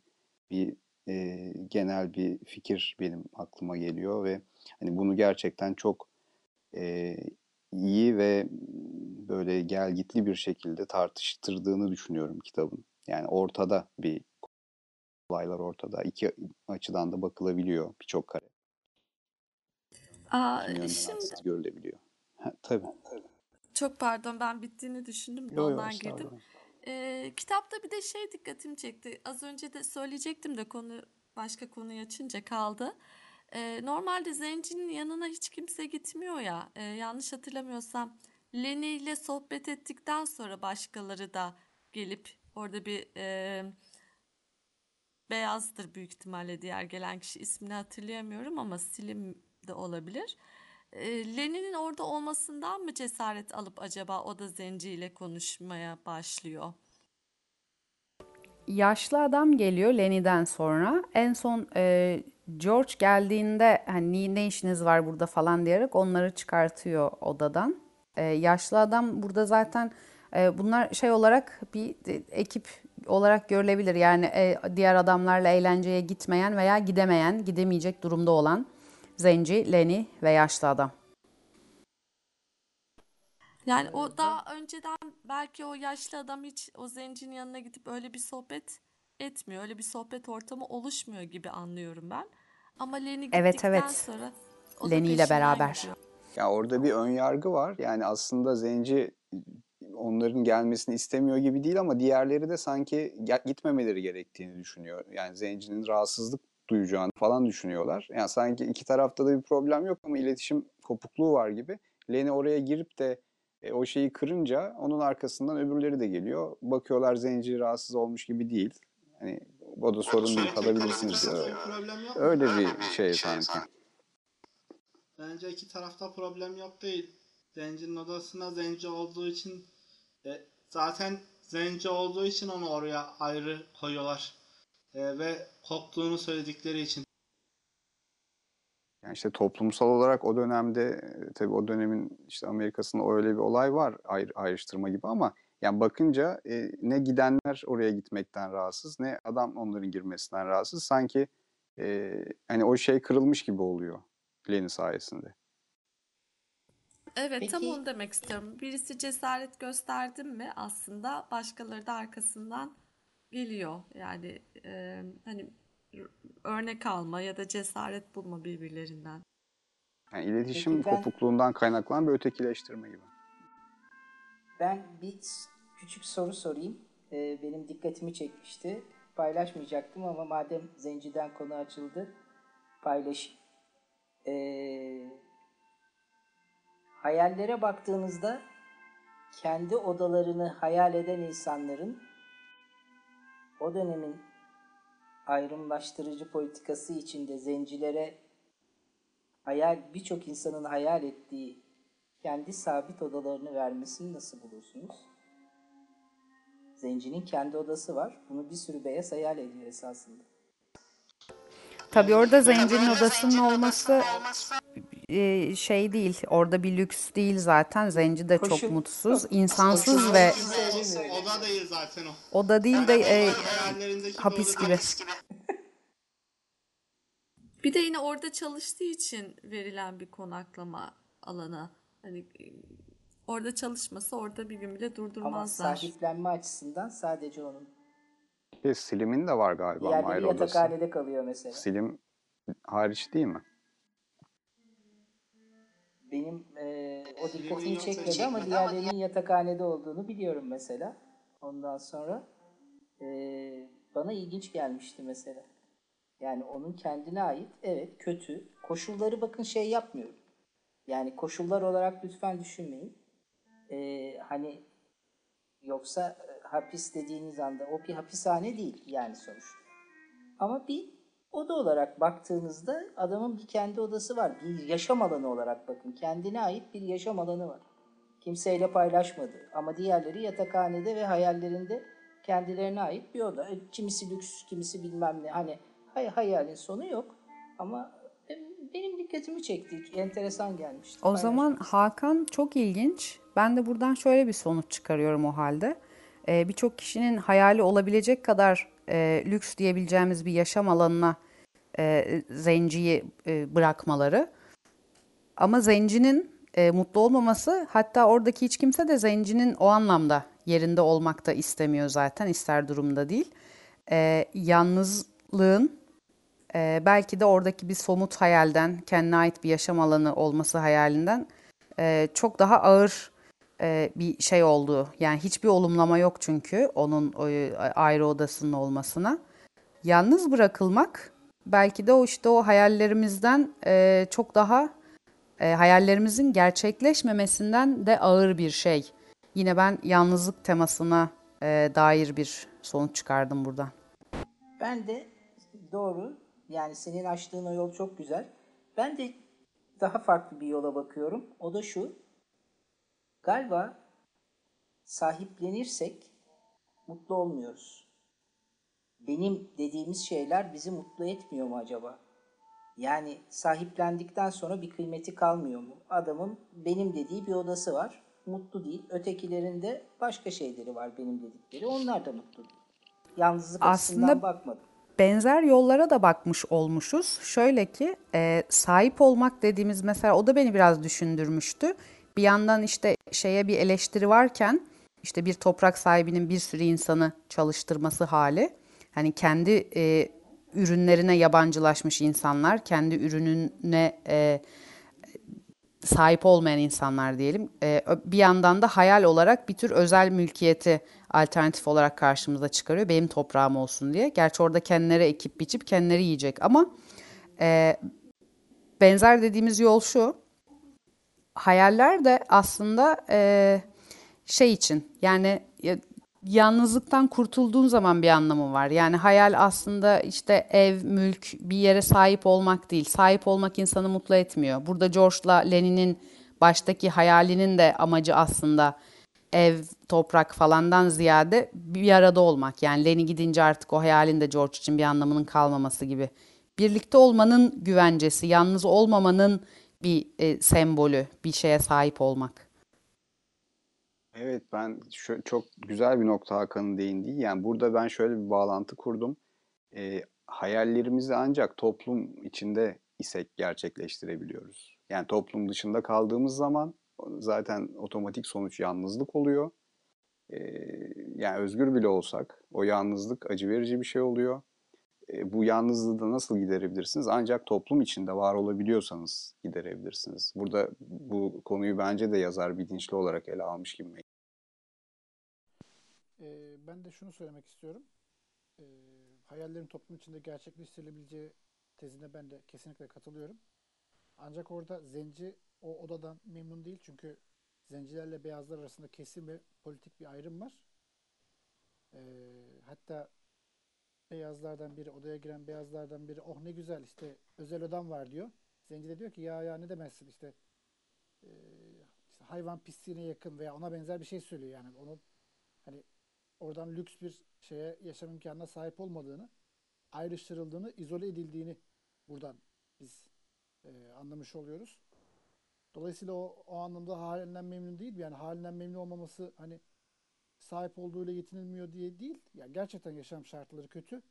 bir e, genel bir fikir benim aklıma geliyor ve hani bunu gerçekten çok e, iyi ve böyle gelgitli bir şekilde tartıştırdığını düşünüyorum kitabın. Yani ortada bir olaylar ortada. İki açıdan da bakılabiliyor birçok kare.
Aa, şimdi
görülebiliyor. Ha, tabii.
çok pardon ben bittiğini düşündüm de
Yo, yo,
ondan girdim.
estağfurullah.
Ee, kitapta bir de şey dikkatimi çekti. Az önce de söyleyecektim de konu başka konuyu açınca kaldı. Ee, normalde zencinin yanına hiç kimse gitmiyor ya. Ee, yanlış hatırlamıyorsam Lenny ile sohbet ettikten sonra başkaları da gelip orada bir e, beyazdır büyük ihtimalle diğer gelen kişi ismini hatırlayamıyorum ama Slim de olabilir. Lenny'nin orada olmasından mı cesaret alıp acaba o da zenciyle konuşmaya başlıyor?
Yaşlı adam geliyor Lenny'den sonra. En son e, George geldiğinde hani ne işiniz var burada falan diyerek onları çıkartıyor odadan. E, yaşlı adam burada zaten e, bunlar şey olarak bir e, ekip olarak görülebilir. Yani e, diğer adamlarla eğlenceye gitmeyen veya gidemeyen, gidemeyecek durumda olan zenci, Lenny ve yaşlı adam.
Yani o daha önceden belki o yaşlı adam hiç o zencinin yanına gidip öyle bir sohbet etmiyor. Öyle bir sohbet ortamı oluşmuyor gibi anlıyorum ben. Ama Lenny
Evet,
gittikten
evet.
sonra o da
Lenny ile beraber.
gidiyor.
Ya orada bir ön yargı var. Yani aslında zenci onların gelmesini istemiyor gibi değil ama diğerleri de sanki gitmemeleri gerektiğini düşünüyor. Yani zencinin rahatsızlık duyacağını falan düşünüyorlar. Yani sanki iki tarafta da bir problem yok ama iletişim kopukluğu var gibi. Lenny oraya girip de e, o şeyi kırınca onun arkasından öbürleri de geliyor. Bakıyorlar zenci rahatsız olmuş gibi değil. Hani o da sorun değil kalabilirsiniz diyor. Öyle bir şey sanki.
Bence iki tarafta problem yok değil. Zencinin odasına zenci olduğu için e, zaten zenci olduğu için onu oraya ayrı koyuyorlar. E, ve koktuğunu söyledikleri için.
Yani işte toplumsal olarak o dönemde e, tabii o dönemin işte Amerika'sında öyle bir olay var ayrı, ayrıştırma gibi ama yani bakınca e, ne gidenler oraya gitmekten rahatsız ne adam onların girmesinden rahatsız. Sanki e, hani o şey kırılmış gibi oluyor Lenny sayesinde.
Evet, tam
Peki-
onu demek istiyorum. Birisi cesaret gösterdi mi aslında başkaları da arkasından geliyor. Yani e, hani örnek alma ya da cesaret bulma birbirlerinden.
Yani iletişim
Peki ben-
kopukluğundan kaynaklanan bir ötekileştirme gibi.
Ben bir küçük soru sorayım. Ee, benim dikkatimi çekmişti. Paylaşmayacaktım ama madem Zenci'den konu açıldı, paylaş. Ee, hayallere baktığınızda kendi odalarını hayal eden insanların o dönemin ayrımlaştırıcı politikası içinde zencilere hayal birçok insanın hayal ettiği kendi sabit odalarını vermesini nasıl bulursunuz? Zencinin kendi odası var. Bunu bir sürü beyaz hayal ediyor esasında.
Tabii orada zencinin odasının olması e, şey değil. Orada bir lüks değil zaten. Zenci de çok
Koşu-
mutsuz, insansız ve
kimse evlenmiyor.
O da değil zaten o.
oda değil de e,
Hayallerindeki
hapis
oda-
gibi.
Bir de yine orada çalıştığı için verilen bir konaklama alanı. Hani e, orada çalışması orada bir gün bile
Ama
durdurmazlar.
sahiplenme açısından sadece onun.
Bir Slim'in de var galiba
Diğerleri
ayrı odası.
yatakhanede kalıyor mesela.
Slim hariç değil mi?
Benim e, o dikkatimi çekmedi ama diğerlerinin yatakhanede olduğunu biliyorum mesela. Ondan sonra e, bana ilginç gelmişti mesela. Yani onun kendine ait evet kötü. Koşulları bakın şey yapmıyorum. Yani koşullar olarak lütfen düşünmeyin. E, hani yoksa e, hapis dediğiniz anda o bir hapishane değil yani sonuçta. Ama bir oda olarak baktığınızda adamın bir kendi odası var. Bir yaşam alanı olarak bakın. Kendine ait bir yaşam alanı var. Kimseyle paylaşmadı. Ama diğerleri yatakhanede ve hayallerinde kendilerine ait bir oda. E, Kimisi lüks, kimisi bilmem ne. Hani hay hayalin sonu yok. Ama benim- benim dikkatimi çekti. Enteresan gelmişti.
O zaman Hakan çok ilginç. Ben de buradan şöyle bir sonuç çıkarıyorum o halde. Ee, Birçok kişinin hayali olabilecek kadar e, lüks diyebileceğimiz bir yaşam alanına e, zenciyi e, bırakmaları. Ama zencinin e, mutlu olmaması hatta oradaki hiç kimse de zencinin o anlamda yerinde olmak da istemiyor zaten ister durumda değil. E, yalnızlığın e, belki de oradaki bir somut hayalden kendine ait bir yaşam alanı olması hayalinden e, çok daha ağır e, bir şey oldu. Yani hiçbir olumlama yok çünkü onun o, ayrı odasının olmasına. Yalnız bırakılmak belki de o işte o hayallerimizden e, çok daha e, hayallerimizin gerçekleşmemesinden de ağır bir şey. Yine ben yalnızlık temasına e, dair bir sonuç çıkardım buradan.
Ben de doğru. Yani senin açtığın o yol çok güzel. Ben de daha farklı bir yola bakıyorum. O da şu. Galiba sahiplenirsek mutlu olmuyoruz. Benim dediğimiz şeyler bizi mutlu etmiyor mu acaba? Yani sahiplendikten sonra bir kıymeti kalmıyor mu? Adamın benim dediği bir odası var. Mutlu değil. Ötekilerinde başka şeyleri var benim dedikleri. Onlar da mutlu değil. Yalnızlık
Aslında
bakmadım.
benzer yollara da bakmış olmuşuz. Şöyle ki e, sahip olmak dediğimiz mesela o da beni biraz düşündürmüştü. Bir yandan işte şeye bir eleştiri varken işte bir toprak sahibinin bir sürü insanı çalıştırması hali. Hani kendi e, ürünlerine yabancılaşmış insanlar, kendi ürününe e, sahip olmayan insanlar diyelim. Ee, bir yandan da hayal olarak bir tür özel mülkiyeti alternatif olarak karşımıza çıkarıyor. Benim toprağım olsun diye. Gerçi orada kendileri ekip biçip kendileri yiyecek ama e, benzer dediğimiz yol şu. Hayaller de aslında e, şey için yani ya, yalnızlıktan kurtulduğun zaman bir anlamı var. Yani hayal aslında işte ev, mülk, bir yere sahip olmak değil. Sahip olmak insanı mutlu etmiyor. Burada George'la Lenin'in baştaki hayalinin de amacı aslında ev, toprak falandan ziyade bir arada olmak. Yani Lenny gidince artık o hayalin de George için bir anlamının kalmaması gibi. Birlikte olmanın güvencesi, yalnız olmamanın bir e, sembolü, bir şeye sahip olmak.
Evet ben şö- çok güzel bir nokta Hakan'ın değindiği. Yani burada ben şöyle bir bağlantı kurdum. Ee, hayallerimizi ancak toplum içinde isek gerçekleştirebiliyoruz. Yani toplum dışında kaldığımız zaman zaten otomatik sonuç yalnızlık oluyor. Ee, yani özgür bile olsak o yalnızlık acı verici bir şey oluyor. Ee, bu yalnızlığı da nasıl giderebilirsiniz? Ancak toplum içinde var olabiliyorsanız giderebilirsiniz. Burada bu konuyu bence de yazar bilinçli olarak ele almış gibi.
Ee, ben de şunu söylemek istiyorum. Ee, hayallerin toplum içinde gerçekleştirilebileceği tezine ben de kesinlikle katılıyorum. Ancak orada zenci o odadan memnun değil çünkü zencilerle beyazlar arasında kesin ve politik bir ayrım var. Ee, hatta beyazlardan biri odaya giren beyazlardan biri oh ne güzel işte özel odam var diyor. Zenci de diyor ki ya ya ne demezsin işte, e, işte hayvan pisliğine yakın veya ona benzer bir şey söylüyor yani onu hani oradan lüks bir şeye yaşam imkanına sahip olmadığını ayrıştırıldığını izole edildiğini buradan biz e, anlamış oluyoruz. Dolayısıyla o, o anlamda halinden memnun değil. Yani halinden memnun olmaması hani sahip olduğuyla yetinilmiyor diye değil. Yani gerçekten yaşam şartları kötü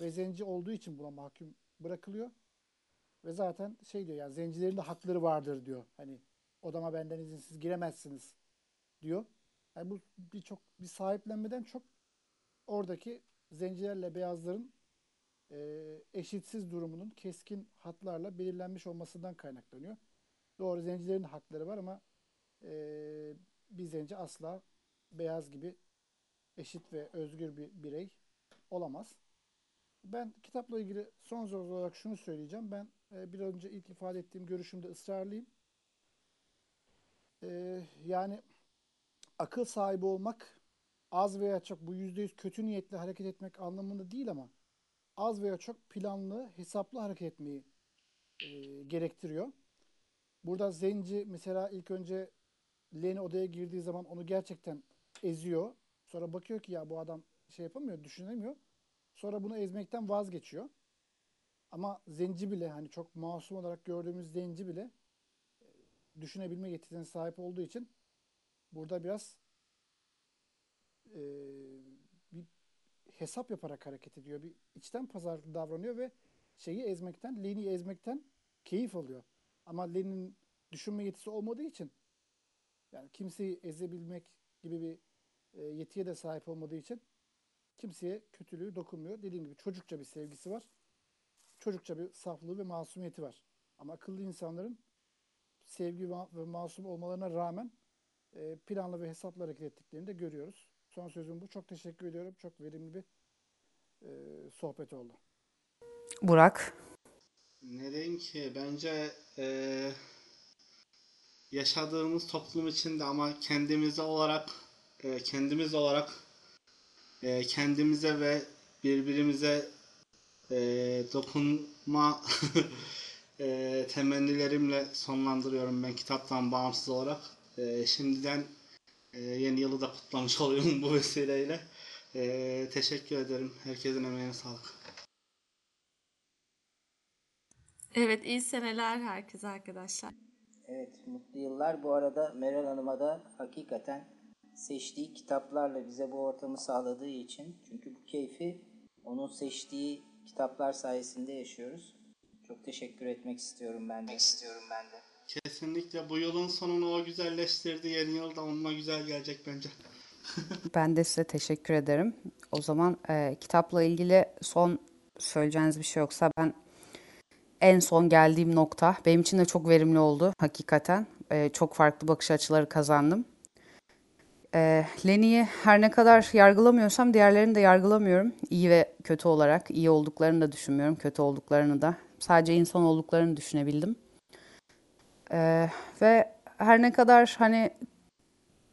ve zenci olduğu için buna mahkum bırakılıyor. Ve zaten şey diyor yani zencilerin de hakları vardır diyor. Hani odama benden izinsiz giremezsiniz diyor. Yani bu bir çok bir sahiplenmeden çok oradaki zencilerle beyazların e, eşitsiz durumunun keskin hatlarla belirlenmiş olmasından kaynaklanıyor. Doğru zencilerin hakları var ama e, bir zenci asla beyaz gibi eşit ve özgür bir birey olamaz. Ben kitapla ilgili son söz olarak şunu söyleyeceğim. Ben e, bir önce ilk ifade ettiğim görüşümde ısrarlıyım. E, yani akıl sahibi olmak az veya çok bu yüzde yüz kötü niyetli hareket etmek anlamında değil ama az veya çok planlı, hesaplı hareket etmeyi e, gerektiriyor. Burada Zenci mesela ilk önce Lenny odaya girdiği zaman onu gerçekten eziyor. Sonra bakıyor ki ya bu adam şey yapamıyor, düşünemiyor. Sonra bunu ezmekten vazgeçiyor. Ama Zenci bile hani çok masum olarak gördüğümüz Zenci bile e, düşünebilme yetisine sahip olduğu için burada biraz e, bir hesap yaparak hareket ediyor. Bir içten pazarlıklı davranıyor ve şeyi ezmekten, Lenny'i ezmekten keyif alıyor. Ama Lenny'nin düşünme yetisi olmadığı için yani kimseyi ezebilmek gibi bir e, yetiye de sahip olmadığı için kimseye kötülüğü dokunmuyor. Dediğim gibi çocukça bir sevgisi var. Çocukça bir saflığı ve masumiyeti var. Ama akıllı insanların sevgi ve masum olmalarına rağmen e, planlı ve hesaplı hareket ettiklerini de görüyoruz. Son sözüm bu. Çok teşekkür ediyorum. Çok verimli bir e, sohbet oldu.
Burak.
Neden ki? Bence eee, yaşadığımız toplum içinde ama kendimize olarak eee, kendimiz olarak eee, kendimize ve birbirimize eee, dokunma eee, temennilerimle sonlandırıyorum ben kitaptan bağımsız olarak. Eee, şimdiden eee, yeni yılı da kutlamış oluyorum bu vesileyle. Eee, teşekkür ederim. Herkesin emeğine sağlık.
Evet, iyi seneler herkese arkadaşlar.
Evet, mutlu yıllar. Bu arada Meral Hanım'a da hakikaten seçtiği kitaplarla bize bu ortamı sağladığı için çünkü bu keyfi onun seçtiği kitaplar sayesinde yaşıyoruz. Çok teşekkür etmek istiyorum ben de. istiyorum ben de.
Kesinlikle bu yılın sonunu o güzelleştirdi. Yeni yıl da onunla güzel gelecek bence.
Ben de size teşekkür ederim. O zaman e, kitapla ilgili son söyleyeceğiniz bir şey yoksa ben en son geldiğim nokta benim için de çok verimli oldu hakikaten. E, çok farklı bakış açıları kazandım. E, Lenny'yi her ne kadar yargılamıyorsam diğerlerini de yargılamıyorum. İyi ve kötü olarak. iyi olduklarını da düşünmüyorum, kötü olduklarını da. Sadece insan olduklarını düşünebildim. E, ve her ne kadar hani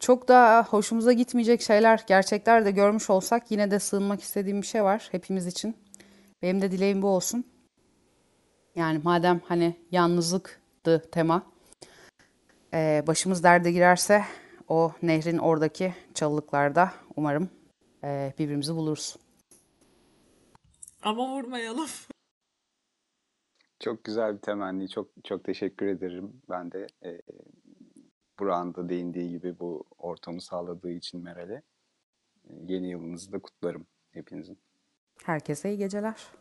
çok da hoşumuza gitmeyecek şeyler, gerçekler de görmüş olsak yine de sığınmak istediğim bir şey var hepimiz için. Benim de dileğim bu olsun. Yani madem hani yalnızlıktı tema, ee, başımız derde girerse o nehrin oradaki çalılıklarda umarım ee, birbirimizi buluruz.
Ama vurmayalım.
Çok güzel bir temenni. Çok çok teşekkür ederim. Ben de e, Burak'ın da değindiği gibi bu ortamı sağladığı için Meral'e. E, yeni yılınızı da kutlarım hepinizin.
Herkese iyi geceler.